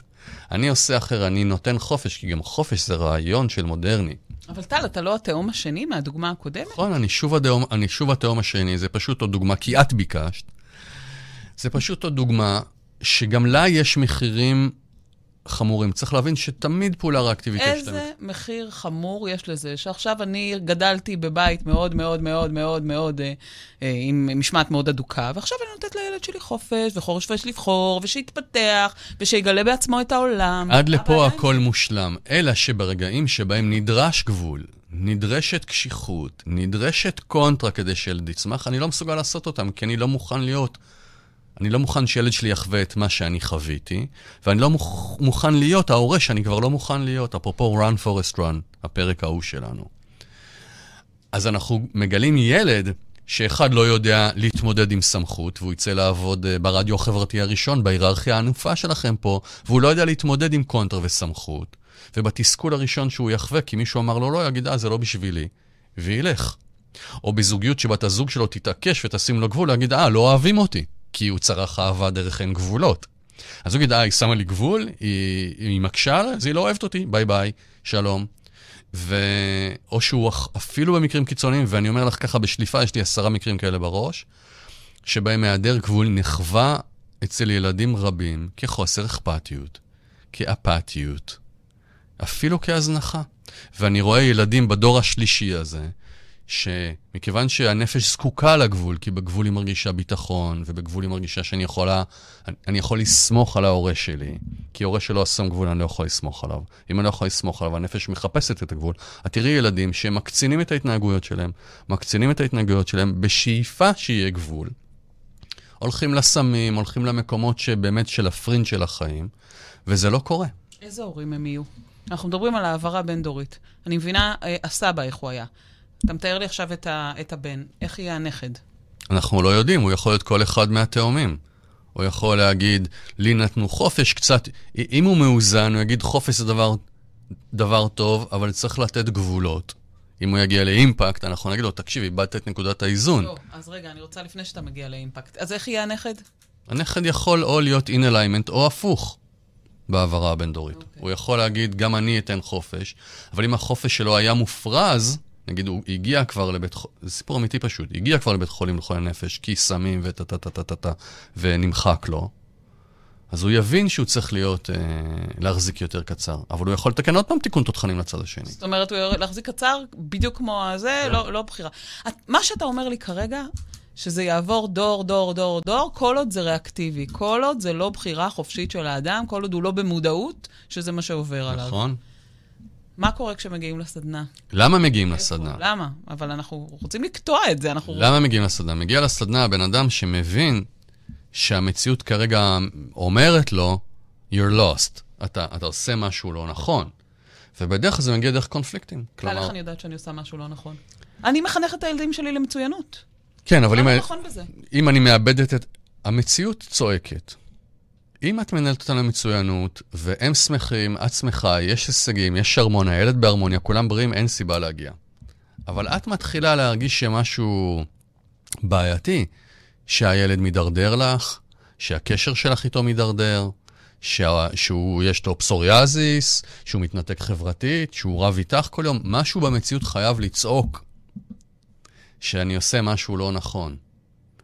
אני עושה אחר, אני נותן חופש, כי גם חופש זה רעיון של מודרני.
אבל טל, אתה לא התאום השני מהדוגמה הקודמת?
נכון, אני שוב, הדאום, אני שוב התאום השני, זה פשוט עוד דוגמה, כי את ביקשת. זה פשוט עוד דוגמה שגם לה יש מחירים חמורים. צריך להבין שתמיד פעולה ריאקטיבית יש להם.
איזה מחיר חמור יש לזה, שעכשיו אני גדלתי בבית מאוד מאוד מאוד מאוד מאוד, אה, אה, עם משמעת מאוד אדוקה, ועכשיו אני נותנת לילד שלי חופש, וחופש לבחור, ושיתפתח, ושיגלה בעצמו את העולם.
עד לפה הכל מושלם, אלא שברגעים שבהם נדרש גבול, נדרשת קשיחות, נדרשת קונטרה כדי שילד יצמח, אני לא מסוגל לעשות אותם, כי אני לא מוכן להיות. אני לא מוכן שילד שלי יחווה את מה שאני חוויתי, ואני לא מוכ... מוכן להיות ההורה שאני כבר לא מוכן להיות, אפרופו run forest run, הפרק ההוא שלנו. אז אנחנו מגלים ילד שאחד לא יודע להתמודד עם סמכות, והוא יצא לעבוד אה, ברדיו החברתי הראשון, בהיררכיה הענופה שלכם פה, והוא לא יודע להתמודד עם קונטר וסמכות, ובתסכול הראשון שהוא יחווה, כי מישהו אמר לו לא, יגיד, אה, זה לא בשבילי, וילך. או בזוגיות שבת הזוג שלו תתעקש ותשים לו גבול, להגיד, אה, לא אוהבים אותי, כי הוא צרך אהבה דרך אין גבולות. אז הוא יגיד, אה, היא שמה לי גבול, היא, היא מקשה עליי, אז היא לא אוהבת אותי, ביי ביי, שלום. ו... או שהוא אפילו במקרים קיצוניים, ואני אומר לך ככה בשליפה, יש לי עשרה מקרים כאלה בראש, שבהם היעדר גבול נחווה אצל ילדים רבים כחוסר אכפתיות, כאפתיות, אפילו כהזנחה. ואני רואה ילדים בדור השלישי הזה, שמכיוון שהנפש זקוקה לגבול, כי בגבול היא מרגישה ביטחון, ובגבול היא מרגישה שאני יכולה, אני, אני יכול לסמוך על ההורה שלי, כי הורה שלא שם גבול, אני לא יכול לסמוך עליו. אם אני לא יכול לסמוך עליו, הנפש מחפשת את הגבול. את תראי ילדים שמקצינים את ההתנהגויות שלהם, מקצינים את ההתנהגויות שלהם בשאיפה שיהיה גבול. הולכים לסמים, הולכים למקומות שבאמת של הפרינג' של החיים, וזה לא קורה.
איזה הורים הם יהיו? אנחנו מדברים על העברה בין-דורית. אני מבינה, אה, הסבא, איך הוא היה. אתה מתאר לי עכשיו את, ה, את הבן, איך יהיה הנכד?
אנחנו לא יודעים, הוא יכול להיות כל אחד מהתאומים. הוא יכול להגיד, לי נתנו חופש קצת, אם הוא מאוזן, הוא יגיד חופש זה דבר, דבר טוב, אבל צריך לתת גבולות. אם הוא יגיע לאימפקט, אנחנו נגיד לו, תקשיב, איבדת את נקודת האיזון.
לא, אז רגע, אני רוצה לפני שאתה מגיע לאימפקט. אז איך יהיה הנכד?
הנכד יכול או להיות in alignment או הפוך בהעברה הבין-דורית.
אוקיי.
הוא יכול להגיד, גם אני אתן חופש, אבל אם החופש שלו היה מופרז, נגיד הוא הגיע כבר לבית חולים, זה סיפור אמיתי פשוט, הגיע כבר לבית חולים לחולי נפש, כי סמים וטה טה טה טה טה טה, ונמחק לו, אז הוא יבין שהוא צריך להיות, אה, להחזיק יותר קצר. אבל הוא יכול לתקן עוד פעם תיקון תותחנים לצד השני.
זאת אומרת, הוא יורד להחזיק קצר, בדיוק כמו הזה, לא, לא בחירה. את, מה שאתה אומר לי כרגע, שזה יעבור דור, דור, דור, דור, כל עוד זה ריאקטיבי. כל עוד זה לא בחירה חופשית של האדם, כל עוד הוא לא במודעות, שזה מה שעובר עליו.
נכון?
מה קורה כשמגיעים לסדנה?
למה מגיעים
איפה?
לסדנה?
למה? אבל אנחנו רוצים לקטוע את זה, אנחנו...
למה מגיעים לסדנה? מגיע לסדנה הבן אדם שמבין שהמציאות כרגע אומרת לו, you're lost. אתה, אתה עושה משהו לא נכון. ובדרך כלל זה מגיע דרך קונפליקטים.
כלומר... איך אני יודעת שאני עושה משהו לא נכון? אני מחנכת את הילדים שלי למצוינות.
כן, אבל אם,
מה נכון בזה?
אם אני מאבדת את... המציאות צועקת. אם את מנהלת אותם למצוינות, והם שמחים, את שמחה, יש הישגים, יש הרמוניה, הילד בהרמוניה, כולם בריאים, אין סיבה להגיע. אבל את מתחילה להרגיש שמשהו בעייתי, שהילד מידרדר לך, שהקשר שלך איתו מידרדר, שה... שהוא, יש לו פסוריאזיס, שהוא מתנתק חברתית, שהוא רב איתך כל יום, משהו במציאות חייב לצעוק שאני עושה משהו לא נכון.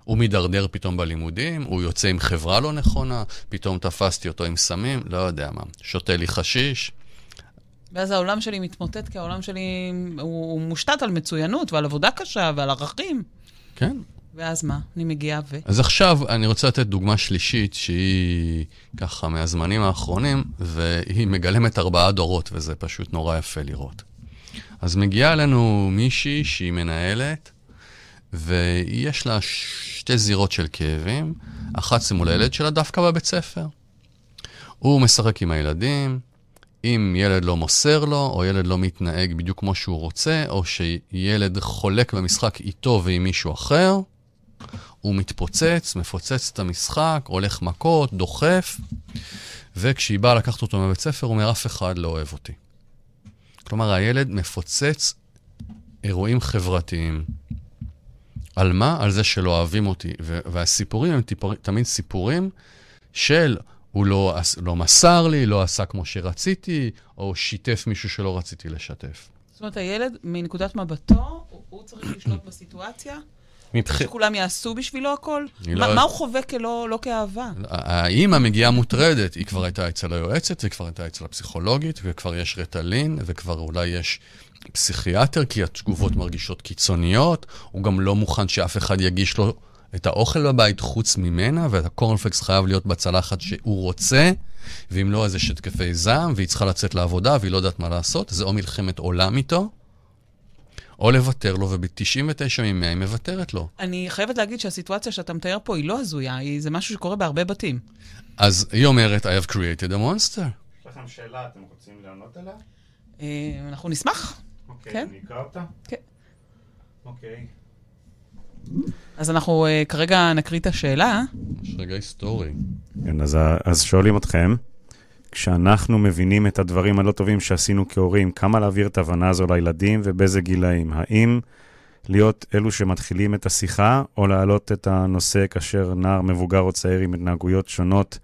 הוא מידרדר פתאום בלימודים, הוא יוצא עם חברה לא נכונה, פתאום תפסתי אותו עם סמים, לא יודע מה, שותה לי חשיש.
ואז העולם שלי מתמוטט, כי העולם שלי הוא, הוא מושתת על מצוינות ועל עבודה קשה ועל ערכים.
כן.
ואז מה? אני מגיעה ו...
אז עכשיו אני רוצה לתת דוגמה שלישית, שהיא ככה מהזמנים האחרונים, והיא מגלמת ארבעה דורות, וזה פשוט נורא יפה לראות. אז מגיעה אלינו מישהי שהיא מנהלת, ויש לה שתי זירות של כאבים, אחת זה מול הילד שלה דווקא בבית ספר. הוא משחק עם הילדים, אם ילד לא מוסר לו, או ילד לא מתנהג בדיוק כמו שהוא רוצה, או שילד חולק במשחק איתו ועם מישהו אחר, הוא מתפוצץ, מפוצץ את המשחק, הולך מכות, דוחף, וכשהיא באה לקחת אותו מבית ספר, הוא אומר, אף אחד לא אוהב אותי. כלומר, הילד מפוצץ אירועים חברתיים. על מה? על זה שלא אוהבים אותי. והסיפורים הם טיפור, תמיד סיפורים של הוא לא, לא מסר לי, לא עשה כמו שרציתי, או שיתף מישהו שלא רציתי לשתף.
זאת אומרת, הילד, מנקודת מבטו, הוא, הוא צריך לשלוט בסיטואציה?
מבח...
שכולם יעשו בשבילו הכל? מה,
לא-
מה הוא חווה כלא לא כאהבה?
האימא מגיעה מוטרדת, היא כבר הייתה אצל היועצת, וכבר הייתה אצל הפסיכולוגית, וכבר יש רטלין, וכבר אולי יש פסיכיאטר, כי התגובות מרגישות קיצוניות, הוא גם לא מוכן שאף אחד יגיש לו את האוכל בבית חוץ ממנה, והקורנפלקס חייב להיות בצלחת שהוא רוצה, ואם לא, אז יש התקפי זעם, והיא צריכה לצאת לעבודה, והיא לא יודעת מה לעשות, זה או מלחמת עולם איתו, או לוותר לו, וב-99 מ-100 היא מוותרת לו.
אני חייבת להגיד שהסיטואציה שאתה מתאר פה היא לא הזויה, היא, זה משהו שקורה בהרבה בתים.
אז היא אומרת, I have created a monster.
יש לכם שאלה, אתם רוצים לענות עליה?
אה, אנחנו נשמח.
אוקיי,
כן.
אני אקרא אותה?
כן.
אוקיי.
אז אנחנו אה, כרגע נקריא את השאלה.
יש רגע היסטורי.
כן, אז, אז שואלים אתכם, כשאנחנו מבינים את הדברים הלא טובים שעשינו כהורים, כמה להעביר את ההבנה הזו לילדים ובאיזה גילאים? האם להיות אלו שמתחילים את השיחה, או להעלות את הנושא כאשר נער מבוגר או צעיר עם התנהגויות שונות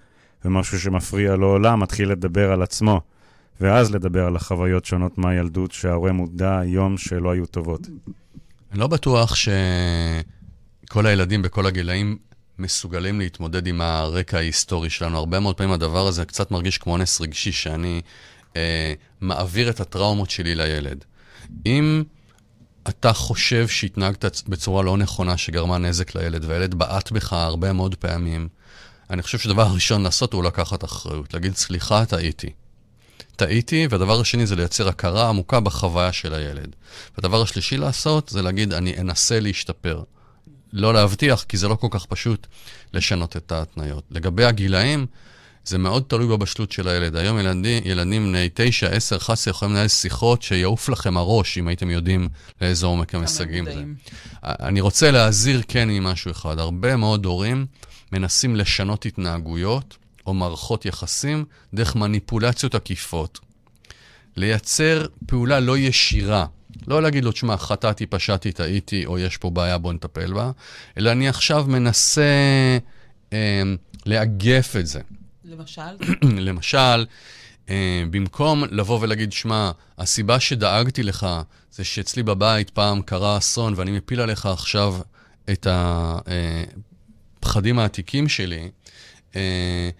ומשהו שמפריע לו עולה, מתחיל לדבר על עצמו, ואז לדבר על החוויות שונות מהילדות שההורה מודע היום שלא היו טובות.
אני לא בטוח שכל הילדים בכל הגילאים מסוגלים להתמודד עם הרקע ההיסטורי שלנו. הרבה מאוד פעמים הדבר הזה קצת מרגיש כמו נס רגשי, שאני אה, מעביר את הטראומות שלי לילד. אם אתה חושב שהתנהגת בצורה לא נכונה שגרמה נזק לילד, והילד בעט בך הרבה מאוד פעמים, אני חושב שהדבר הראשון לעשות הוא לקחת אחריות, להגיד, סליחה, טעיתי. טעיתי, והדבר השני זה לייצר הכרה עמוקה בחוויה של הילד. והדבר השלישי לעשות זה להגיד, אני אנסה להשתפר. לא להבטיח, כי זה לא כל כך פשוט לשנות את ההתניות. לגבי הגילאים, זה מאוד תלוי בבשלות של הילד. היום ילדים, ילדים בני 9, 10, 11 יכולים לנהל שיחות שיעוף לכם הראש, אם הייתם יודעים לאיזה עומק הם משגים. אני רוצה להזהיר כן ממשהו אחד. הרבה מאוד הורים מנסים לשנות התנהגויות או מערכות יחסים דרך מניפולציות עקיפות. לייצר פעולה לא ישירה. לא להגיד לו, תשמע, חטאתי, פשעתי, טעיתי, או יש פה בעיה, בוא נטפל בה, אלא אני עכשיו מנסה אה, לאגף את זה.
למשל,
למשל, אה, במקום לבוא ולהגיד, שמע, הסיבה שדאגתי לך זה שאצלי בבית פעם קרה אסון ואני מפיל עליך עכשיו את הפחדים העתיקים שלי, אה,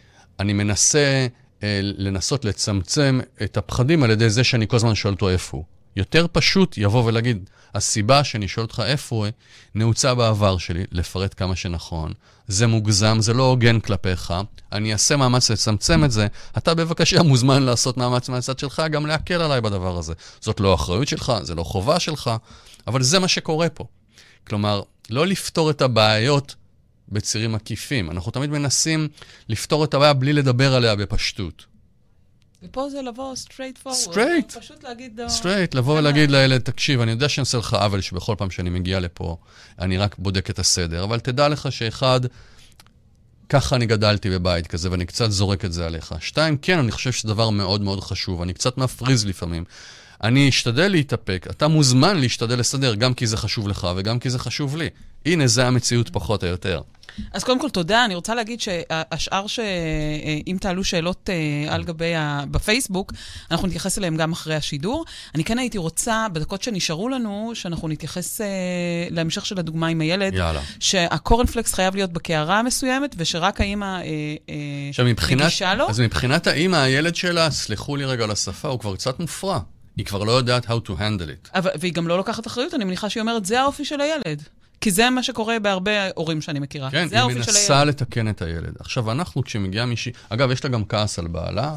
אני מנסה אה, לנסות לצמצם את הפחדים על ידי זה שאני כל הזמן שואל אותו איפה הוא. יותר פשוט יבוא ולהגיד, הסיבה שאני שואל אותך איפה הוא, נעוצה בעבר שלי, לפרט כמה שנכון. זה מוגזם, זה לא הוגן כלפיך, אני אעשה מאמץ לצמצם את זה, אתה בבקשה מוזמן לעשות מאמץ מהצד שלך, גם להקל עליי בדבר הזה. זאת לא אחריות שלך, זה לא חובה שלך, אבל זה מה שקורה פה. כלומר, לא לפתור את הבעיות בצירים עקיפים. אנחנו תמיד מנסים לפתור את הבעיה בלי לדבר עליה בפשטות.
ופה זה לבוא straight forward.
Straight.
פשוט להגיד... אה,
straight, לבוא ולהגיד לילד, תקשיב, אני יודע שאני עושה לך עוול שבכל פעם שאני מגיע לפה, אני רק בודק את הסדר, אבל תדע לך שאחד, ככה אני גדלתי בבית כזה, ואני קצת זורק את זה עליך. שתיים, כן, אני חושב שזה דבר מאוד מאוד חשוב, אני קצת מפריז לפעמים. אני אשתדל להתאפק, אתה מוזמן להשתדל לסדר, גם כי זה חשוב לך וגם כי זה חשוב לי. הנה, זה המציאות פחות או יותר.
אז קודם כל, תודה. אני רוצה להגיד שהשאר שאם תעלו שאלות אה, על גבי ה... בפייסבוק, אנחנו נתייחס אליהם גם אחרי השידור. אני כן הייתי רוצה, בדקות שנשארו לנו, שאנחנו נתייחס אה, להמשך של הדוגמה עם הילד,
יאללה.
שהקורנפלקס חייב להיות בקערה מסוימת, ושרק אה, אה,
מבחינת,
מגישה לו.
אז מבחינת האימא, הילד שלה, סלחו לי רגע על השפה, הוא כבר קצת מופרע. היא כבר לא יודעת how to handle it.
אבל, והיא גם לא לוקחת אחריות, אני מניחה שהיא אומרת, זה האופי של הילד. כי זה מה שקורה בהרבה הורים שאני מכירה.
כן,
זה
היא מנסה. לתקן את הילד. עכשיו, אנחנו, כשמגיעה מישהי... אגב, יש לה גם כעס על בעלה,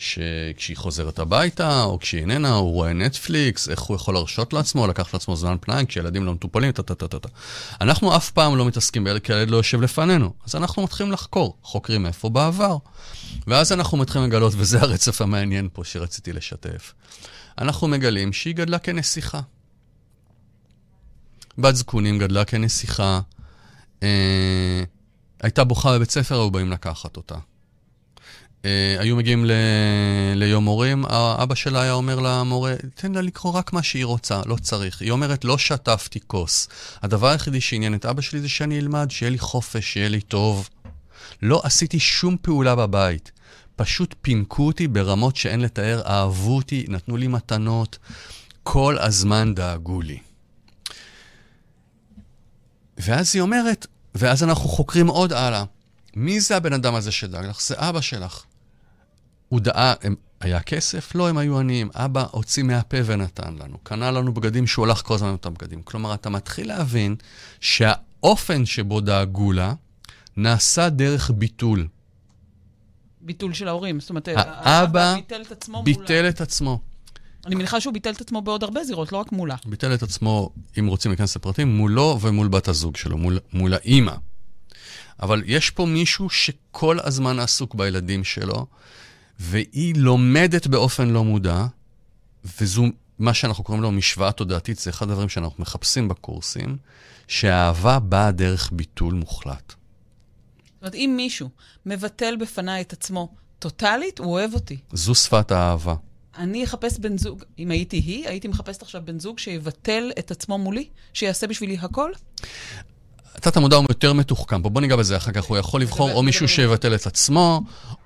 שכשהיא חוזרת הביתה, או כשהיא איננה, הוא רואה נטפליקס, איך הוא יכול להרשות לעצמו, לקחת לעצמו זמן פנאי, כשילדים לא מטופלים, טה-טה-טה-טה. אנחנו אף פעם לא מתעסקים בילד, כי הילד לא יושב לפנינו. אז אנחנו מתחילים לחקור, חוקרים איפה בעבר. ואז אנחנו מתחילים לגלות, וזה הרצף המעניין פה שרציתי לשתף. אנחנו מגלים שהיא גדלה כנסיכה. בת זקונים גדלה כנסיכה, אה, הייתה בוכה בבית ספר, היו באים לקחת אותה. אה, היו מגיעים ל... ליום הורים, האבא שלה היה אומר למורה, תן לה לקרוא רק מה שהיא רוצה, לא צריך. היא אומרת, לא שטפתי כוס. הדבר היחידי שעניין את אבא שלי זה שאני אלמד, שיהיה לי חופש, שיהיה לי טוב. לא עשיתי שום פעולה בבית. פשוט פינקו אותי ברמות שאין לתאר, אהבו אותי, נתנו לי מתנות, כל הזמן דאגו לי. ואז היא אומרת, ואז אנחנו חוקרים עוד הלאה. מי זה הבן אדם הזה שדאג לך? זה אבא שלך. הוא דאג, הם, היה כסף? לא, הם היו עניים. אבא הוציא מהפה ונתן לנו. קנה לנו בגדים שהוא הלך כל הזמן עם אותם בגדים. כלומר, אתה מתחיל להבין שהאופן שבו דאגו לה נעשה דרך ביטול.
ביטול של ההורים. זאת אומרת,
האבא
ביטל את עצמו מולה.
ביטל את עצמו.
אני מניחה שהוא ביטל את עצמו בעוד הרבה זירות, לא רק מולה.
ביטל את עצמו, אם רוצים להיכנס לפרטים, מולו ומול בת הזוג שלו, מול, מול האימא. אבל יש פה מישהו שכל הזמן עסוק בילדים שלו, והיא לומדת באופן לא מודע, וזו מה שאנחנו קוראים לו משוואה תודעתית, זה אחד הדברים שאנחנו מחפשים בקורסים, שהאהבה באה דרך ביטול מוחלט.
זאת אומרת, אם מישהו מבטל בפניי את עצמו טוטאלית, הוא אוהב אותי.
זו שפת האהבה.
אני אחפש בן זוג, אם הייתי היא, הייתי מחפשת עכשיו בן זוג שיבטל את עצמו מולי, שיעשה בשבילי הכל.
התת המודע הוא יותר מתוחכם, בוא ניגע בזה אחר כך, הוא יכול לבחור או מישהו. שיבטל את עצמו,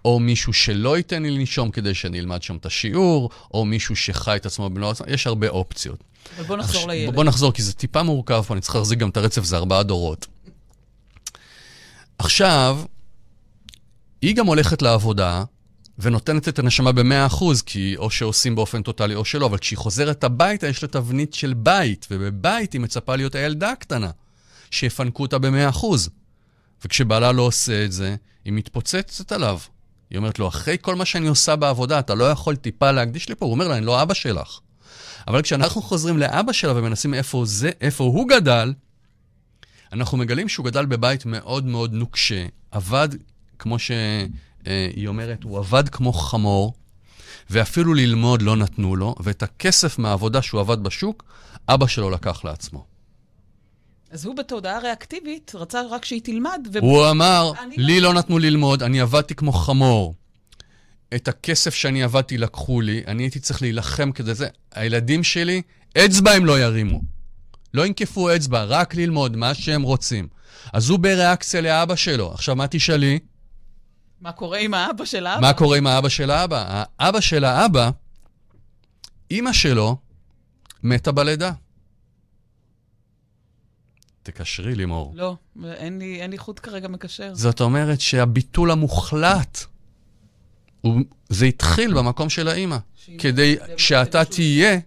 או מישהו שלא ייתן לי לנשום כדי שאני אלמד שם את השיעור, או מישהו שחי את עצמו במלוא עצמו, יש הרבה אופציות.
אבל בוא נחזור לילד.
בוא נחזור, כי זה טיפה מורכב פה, אני צריך להחזיק גם את הרצף, זה ארבעה דורות. עכשיו, היא גם הולכת לעבודה, ונותנת את הנשמה ב-100%, כי או שעושים באופן טוטאלי או שלא, אבל כשהיא חוזרת הביתה, יש לה תבנית של בית, ובבית היא מצפה להיות הילדה הקטנה, שיפנקו אותה ב-100%. וכשבעלה לא עושה את זה, היא מתפוצצת עליו. היא אומרת לו, אחרי כל מה שאני עושה בעבודה, אתה לא יכול טיפה להקדיש לי פה? הוא אומר לה, אני לא אבא שלך. אבל כשאנחנו חוזרים לאבא שלה ומנסים איפה, זה, איפה הוא גדל, אנחנו מגלים שהוא גדל בבית מאוד מאוד נוקשה, עבד, כמו שהיא אומרת, הוא עבד כמו חמור, ואפילו ללמוד לא נתנו לו, ואת הכסף מהעבודה שהוא עבד בשוק, אבא שלו לקח לעצמו.
אז הוא בתודעה ריאקטיבית, רצה רק שהיא תלמד, ו...
הוא אמר,
אני
לי
לא-
לא נתנו ללמוד, אני עבדתי כמו חמור. את הכסף שאני עבדתי לקחו לי, אני הייתי צריך להילחם כדי זה. הילדים שלי, אצבע הם לא ירימו. לא ינקפו אצבע, רק ללמוד מה שהם רוצים. אז הוא בריאקציה לאבא שלו. עכשיו, מה תשאלי?
מה קורה עם האבא של האבא?
מה קורה עם האבא של האבא? האבא של האבא, אימא שלו מתה בלידה. תקשרי, לימור.
לא, אין לי, אין לי חוט כרגע מקשר.
זאת אומרת שהביטול המוחלט, הוא, זה התחיל במקום של האימא. כדי שאתה תהיה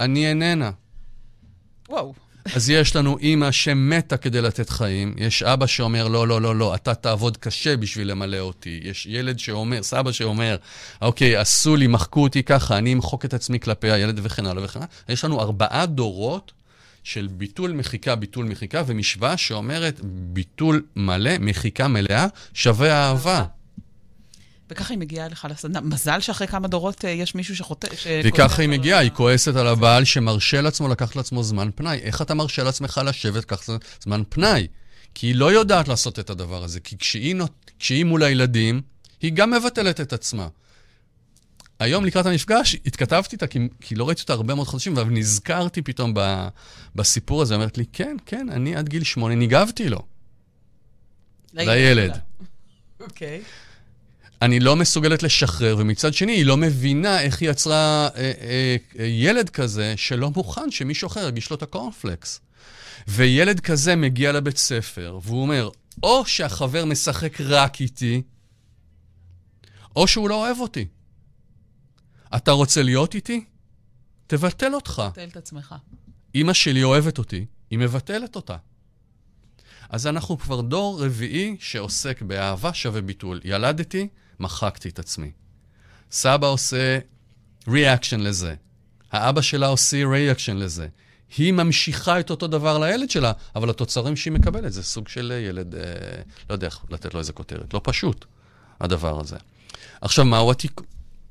אני איננה.
וואו.
אז יש לנו אימא שמתה כדי לתת חיים, יש אבא שאומר, לא, לא, לא, לא, אתה תעבוד קשה בשביל למלא אותי. יש ילד שאומר, סבא שאומר, אוקיי, עשו לי, מחקו אותי ככה, אני אמחוק את עצמי כלפי הילד וכן הלאה וכן הלאה. יש לנו ארבעה דורות של ביטול מחיקה, ביטול מחיקה, ומשוואה שאומרת ביטול מלא, מחיקה מלאה, שווה אהבה.
וככה היא מגיעה לך לסדנה. מזל שאחרי כמה דורות אה, יש מישהו שחוטא...
וככה היא מגיעה, היא כועסת על הבעל שמרשה לעצמו לקחת לעצמו זמן פנאי. איך אתה מרשה לעצמך לשבת ככה זמן פנאי? כי היא לא יודעת לעשות את הדבר הזה. כי כשהיא, נות... כשהיא מול הילדים, היא גם מבטלת את עצמה. היום לקראת המפגש התכתבתי איתה, כי, כי לא ראיתי אותה הרבה מאוד חודשים, אבל נזכרתי פתאום ב, בסיפור הזה, אומרת לי, כן, כן, אני עד גיל שמונה ניגבתי לו. לילד.
אוקיי. Okay.
אני לא מסוגלת לשחרר, ומצד שני, היא לא מבינה איך היא יצרה אה, אה, אה, ילד כזה שלא מוכן שמישהו אחר יגיש לו את הקורנפלקס. וילד כזה מגיע לבית ספר, והוא אומר, או שהחבר משחק רק איתי, או שהוא לא אוהב אותי. אתה רוצה להיות איתי? תבטל אותך.
תבטל את עצמך.
אימא שלי אוהבת אותי, היא מבטלת אותה. אז אנחנו כבר דור רביעי שעוסק באהבה שווה ביטול. ילדתי, מחקתי את עצמי. סבא עושה reaction לזה. האבא שלה עושה reaction לזה. היא ממשיכה את אותו דבר לילד שלה, אבל התוצרים שהיא מקבלת זה סוג של ילד, אה, לא יודע איך לתת לו איזה כותרת, לא פשוט, הדבר הזה. עכשיו, מהו התיקון?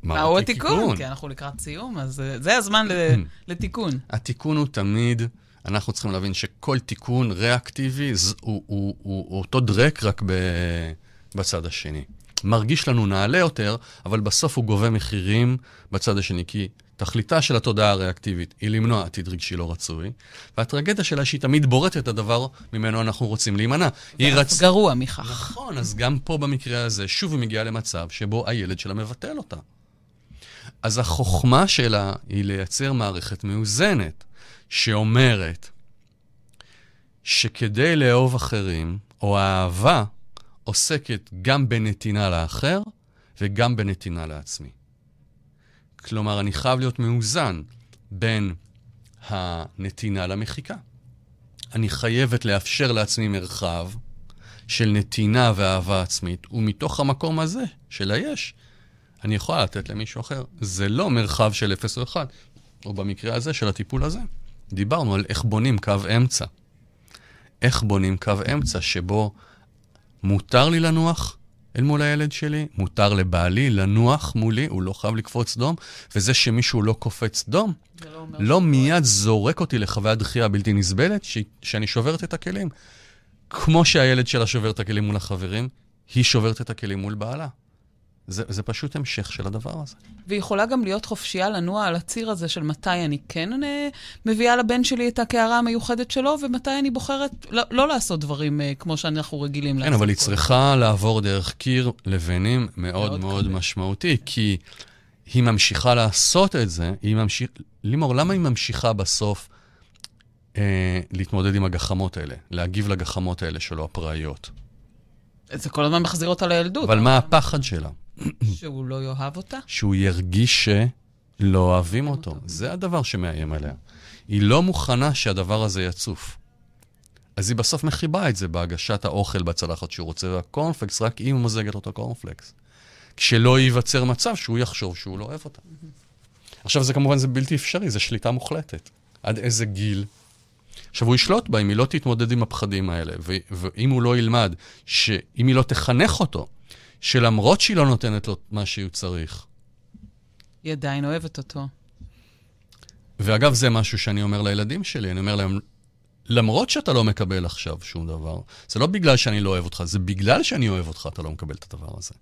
מהו התיקון? כי אנחנו לקראת סיום, אז אה, זה הזמן לתיקון.
התיקון הוא תמיד, אנחנו צריכים להבין שכל תיקון ריאקטיבי הוא, הוא, הוא, הוא אותו דרק רק ב, בצד השני. מרגיש לנו נעלה יותר, אבל בסוף הוא גובה מחירים בצד השני, כי תכליתה של התודעה הריאקטיבית היא למנוע עתיד רגשי לא רצוי, והטרגדיה שלה שהיא תמיד בורטת את הדבר ממנו אנחנו רוצים להימנע.
היא רצ... גרוע מכך.
נכון, אז גם פה במקרה הזה, שוב היא מגיעה למצב שבו הילד שלה מבטל אותה. אז החוכמה שלה היא לייצר מערכת מאוזנת, שאומרת שכדי לאהוב אחרים, או אהבה, עוסקת גם בנתינה לאחר וגם בנתינה לעצמי. כלומר, אני חייב להיות מאוזן בין הנתינה למחיקה. אני חייבת לאפשר לעצמי מרחב של נתינה ואהבה עצמית, ומתוך המקום הזה של היש, אני יכולה לתת למישהו אחר. זה לא מרחב של 0 או 1, או במקרה הזה של הטיפול הזה. דיברנו על איך בונים קו אמצע. איך בונים קו אמצע שבו מותר לי לנוח אל מול הילד שלי, מותר לבעלי לנוח מולי, הוא לא חייב לקפוץ דום, וזה שמישהו לא קופץ דום, לא, לא מיד זורק אותי לחוויית דחייה בלתי נסבלת, ש... שאני שוברת את הכלים. כמו שהילד שלה שובר את הכלים מול החברים, היא שוברת את הכלים מול בעלה. זה, זה פשוט המשך של הדבר הזה.
והיא יכולה גם להיות חופשייה לנוע על הציר הזה של מתי אני כן אני אה, מביאה לבן שלי את הקערה המיוחדת שלו, ומתי אני בוחרת לא, לא לעשות דברים uh, כמו שאנחנו רגילים
כן,
לעשות.
כן, אבל היא צריכה לעבור דרך קיר לבנים מאוד מאוד, מאוד משמעותי, כי היא ממשיכה לעשות את זה, היא ממשיכה... לימור, למה היא ממשיכה בסוף אה, להתמודד עם הגחמות האלה, להגיב לגחמות האלה שלו, הפראיות?
זה כל הזמן מחזיר אותה לילדות.
אבל מה הפחד שלה?
שהוא לא יאהב אותה?
שהוא ירגיש שלא אוהבים אותו. זה הדבר שמאיים עליה. היא לא מוכנה שהדבר הזה יצוף. אז היא בסוף מחיבה את זה בהגשת האוכל בצלחת שהוא רוצה, והקורנפלקס, רק היא מוזגת אותו קורנפלקס. כשלא ייווצר מצב שהוא יחשוב שהוא לא אוהב אותה. עכשיו, זה כמובן, זה בלתי אפשרי, זה שליטה מוחלטת. עד איזה גיל? עכשיו, הוא ישלוט בה אם היא לא תתמודד עם הפחדים האלה, ואם הוא לא ילמד, שאם היא לא תחנך אותו, שלמרות שהיא לא נותנת לו מה שהוא צריך.
היא עדיין אוהבת אותו.
ואגב, זה משהו שאני אומר לילדים שלי, אני אומר להם, למרות שאתה לא מקבל עכשיו שום דבר, זה לא בגלל שאני לא אוהב אותך, זה בגלל שאני אוהב אותך, אתה לא מקבל את הדבר הזה.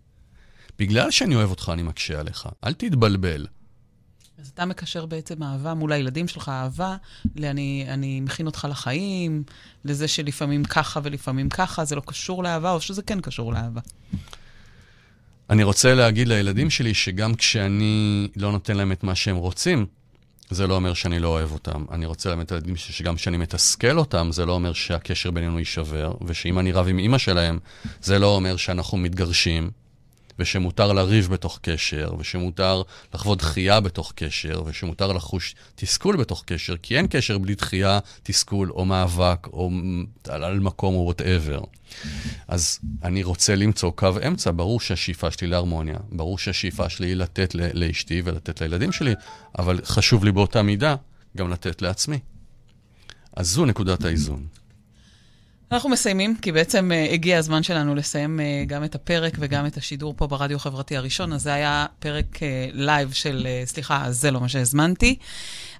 בגלל שאני אוהב אותך, אני מקשה עליך. אל תתבלבל.
אז אתה מקשר בעצם אהבה מול הילדים שלך, אהבה, ל"אני אני מכין אותך לחיים", לזה שלפעמים ככה ולפעמים ככה, זה לא קשור לאהבה, או שזה כן קשור לאהבה?
אני רוצה להגיד לילדים שלי שגם כשאני לא נותן להם את מה שהם רוצים, זה לא אומר שאני לא אוהב אותם. אני רוצה ללמד את הילדים שגם כשאני מתסכל אותם, זה לא אומר שהקשר בינינו יישבר, ושאם אני רב עם אימא שלהם, זה לא אומר שאנחנו מתגרשים. ושמותר לריב בתוך קשר, ושמותר לחוות דחייה בתוך קשר, ושמותר לחוש תסכול בתוך קשר, כי אין קשר בלי דחייה, תסכול או מאבק או על, מקום או וואטאבר. אז אני רוצה למצוא קו אמצע, ברור שהשאיפה שלי להרמוניה, ברור שהשאיפה שלי היא לתת לאשתי ולתת לילדים שלי, אבל חשוב לי באותה מידה גם לתת לעצמי. אז זו נקודת האיזון.
אנחנו מסיימים, כי בעצם אה, הגיע הזמן שלנו לסיים אה, גם את הפרק וגם את השידור פה ברדיו החברתי הראשון. אז זה היה פרק לייב אה, של, אה, סליחה, זה לא מה שהזמנתי.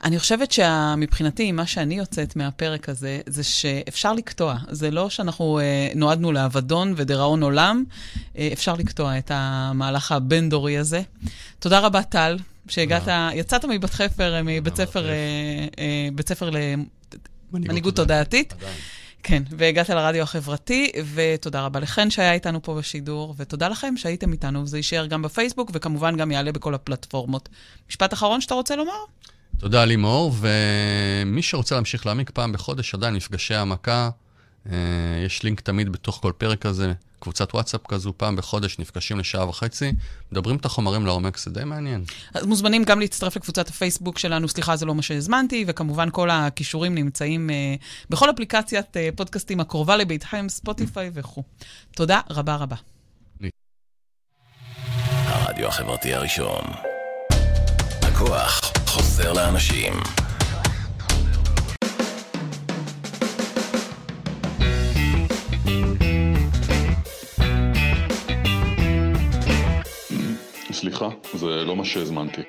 אני חושבת שמבחינתי, מה שאני יוצאת מהפרק הזה, זה שאפשר לקטוע. זה לא שאנחנו אה, נועדנו לאבדון ודיראון עולם, אה, אפשר לקטוע את המהלך הבין-דורי הזה. תודה רבה, טל, שהגעת, יצאת מבת חפר, מבית ספר, בית ספר למנהיגות תודעתית. כן, והגעת לרדיו החברתי, ותודה רבה לכן שהיה איתנו פה בשידור, ותודה לכם שהייתם איתנו, זה יישאר גם בפייסבוק, וכמובן גם יעלה בכל הפלטפורמות. משפט אחרון שאתה רוצה לומר?
תודה, לימור, ומי שרוצה להמשיך להעמיק פעם בחודש, עדיין מפגשי העמקה, אה, יש לינק תמיד בתוך כל פרק כזה, קבוצת וואטסאפ כזו, פעם בחודש נפגשים לשעה וחצי, מדברים את החומרים לעומק, זה די מעניין.
אז מוזמנים גם להצטרף לקבוצת הפייסבוק שלנו, סליחה, זה לא מה שהזמנתי, וכמובן כל הכישורים נמצאים uh, בכל אפליקציית uh, פודקאסטים הקרובה לביתכם, ספוטיפיי וכו'. תודה רבה רבה.
הרדיו החברתי הראשון. הכוח חוזר לאנשים.
סליחה, זה לא מה שהזמנתי.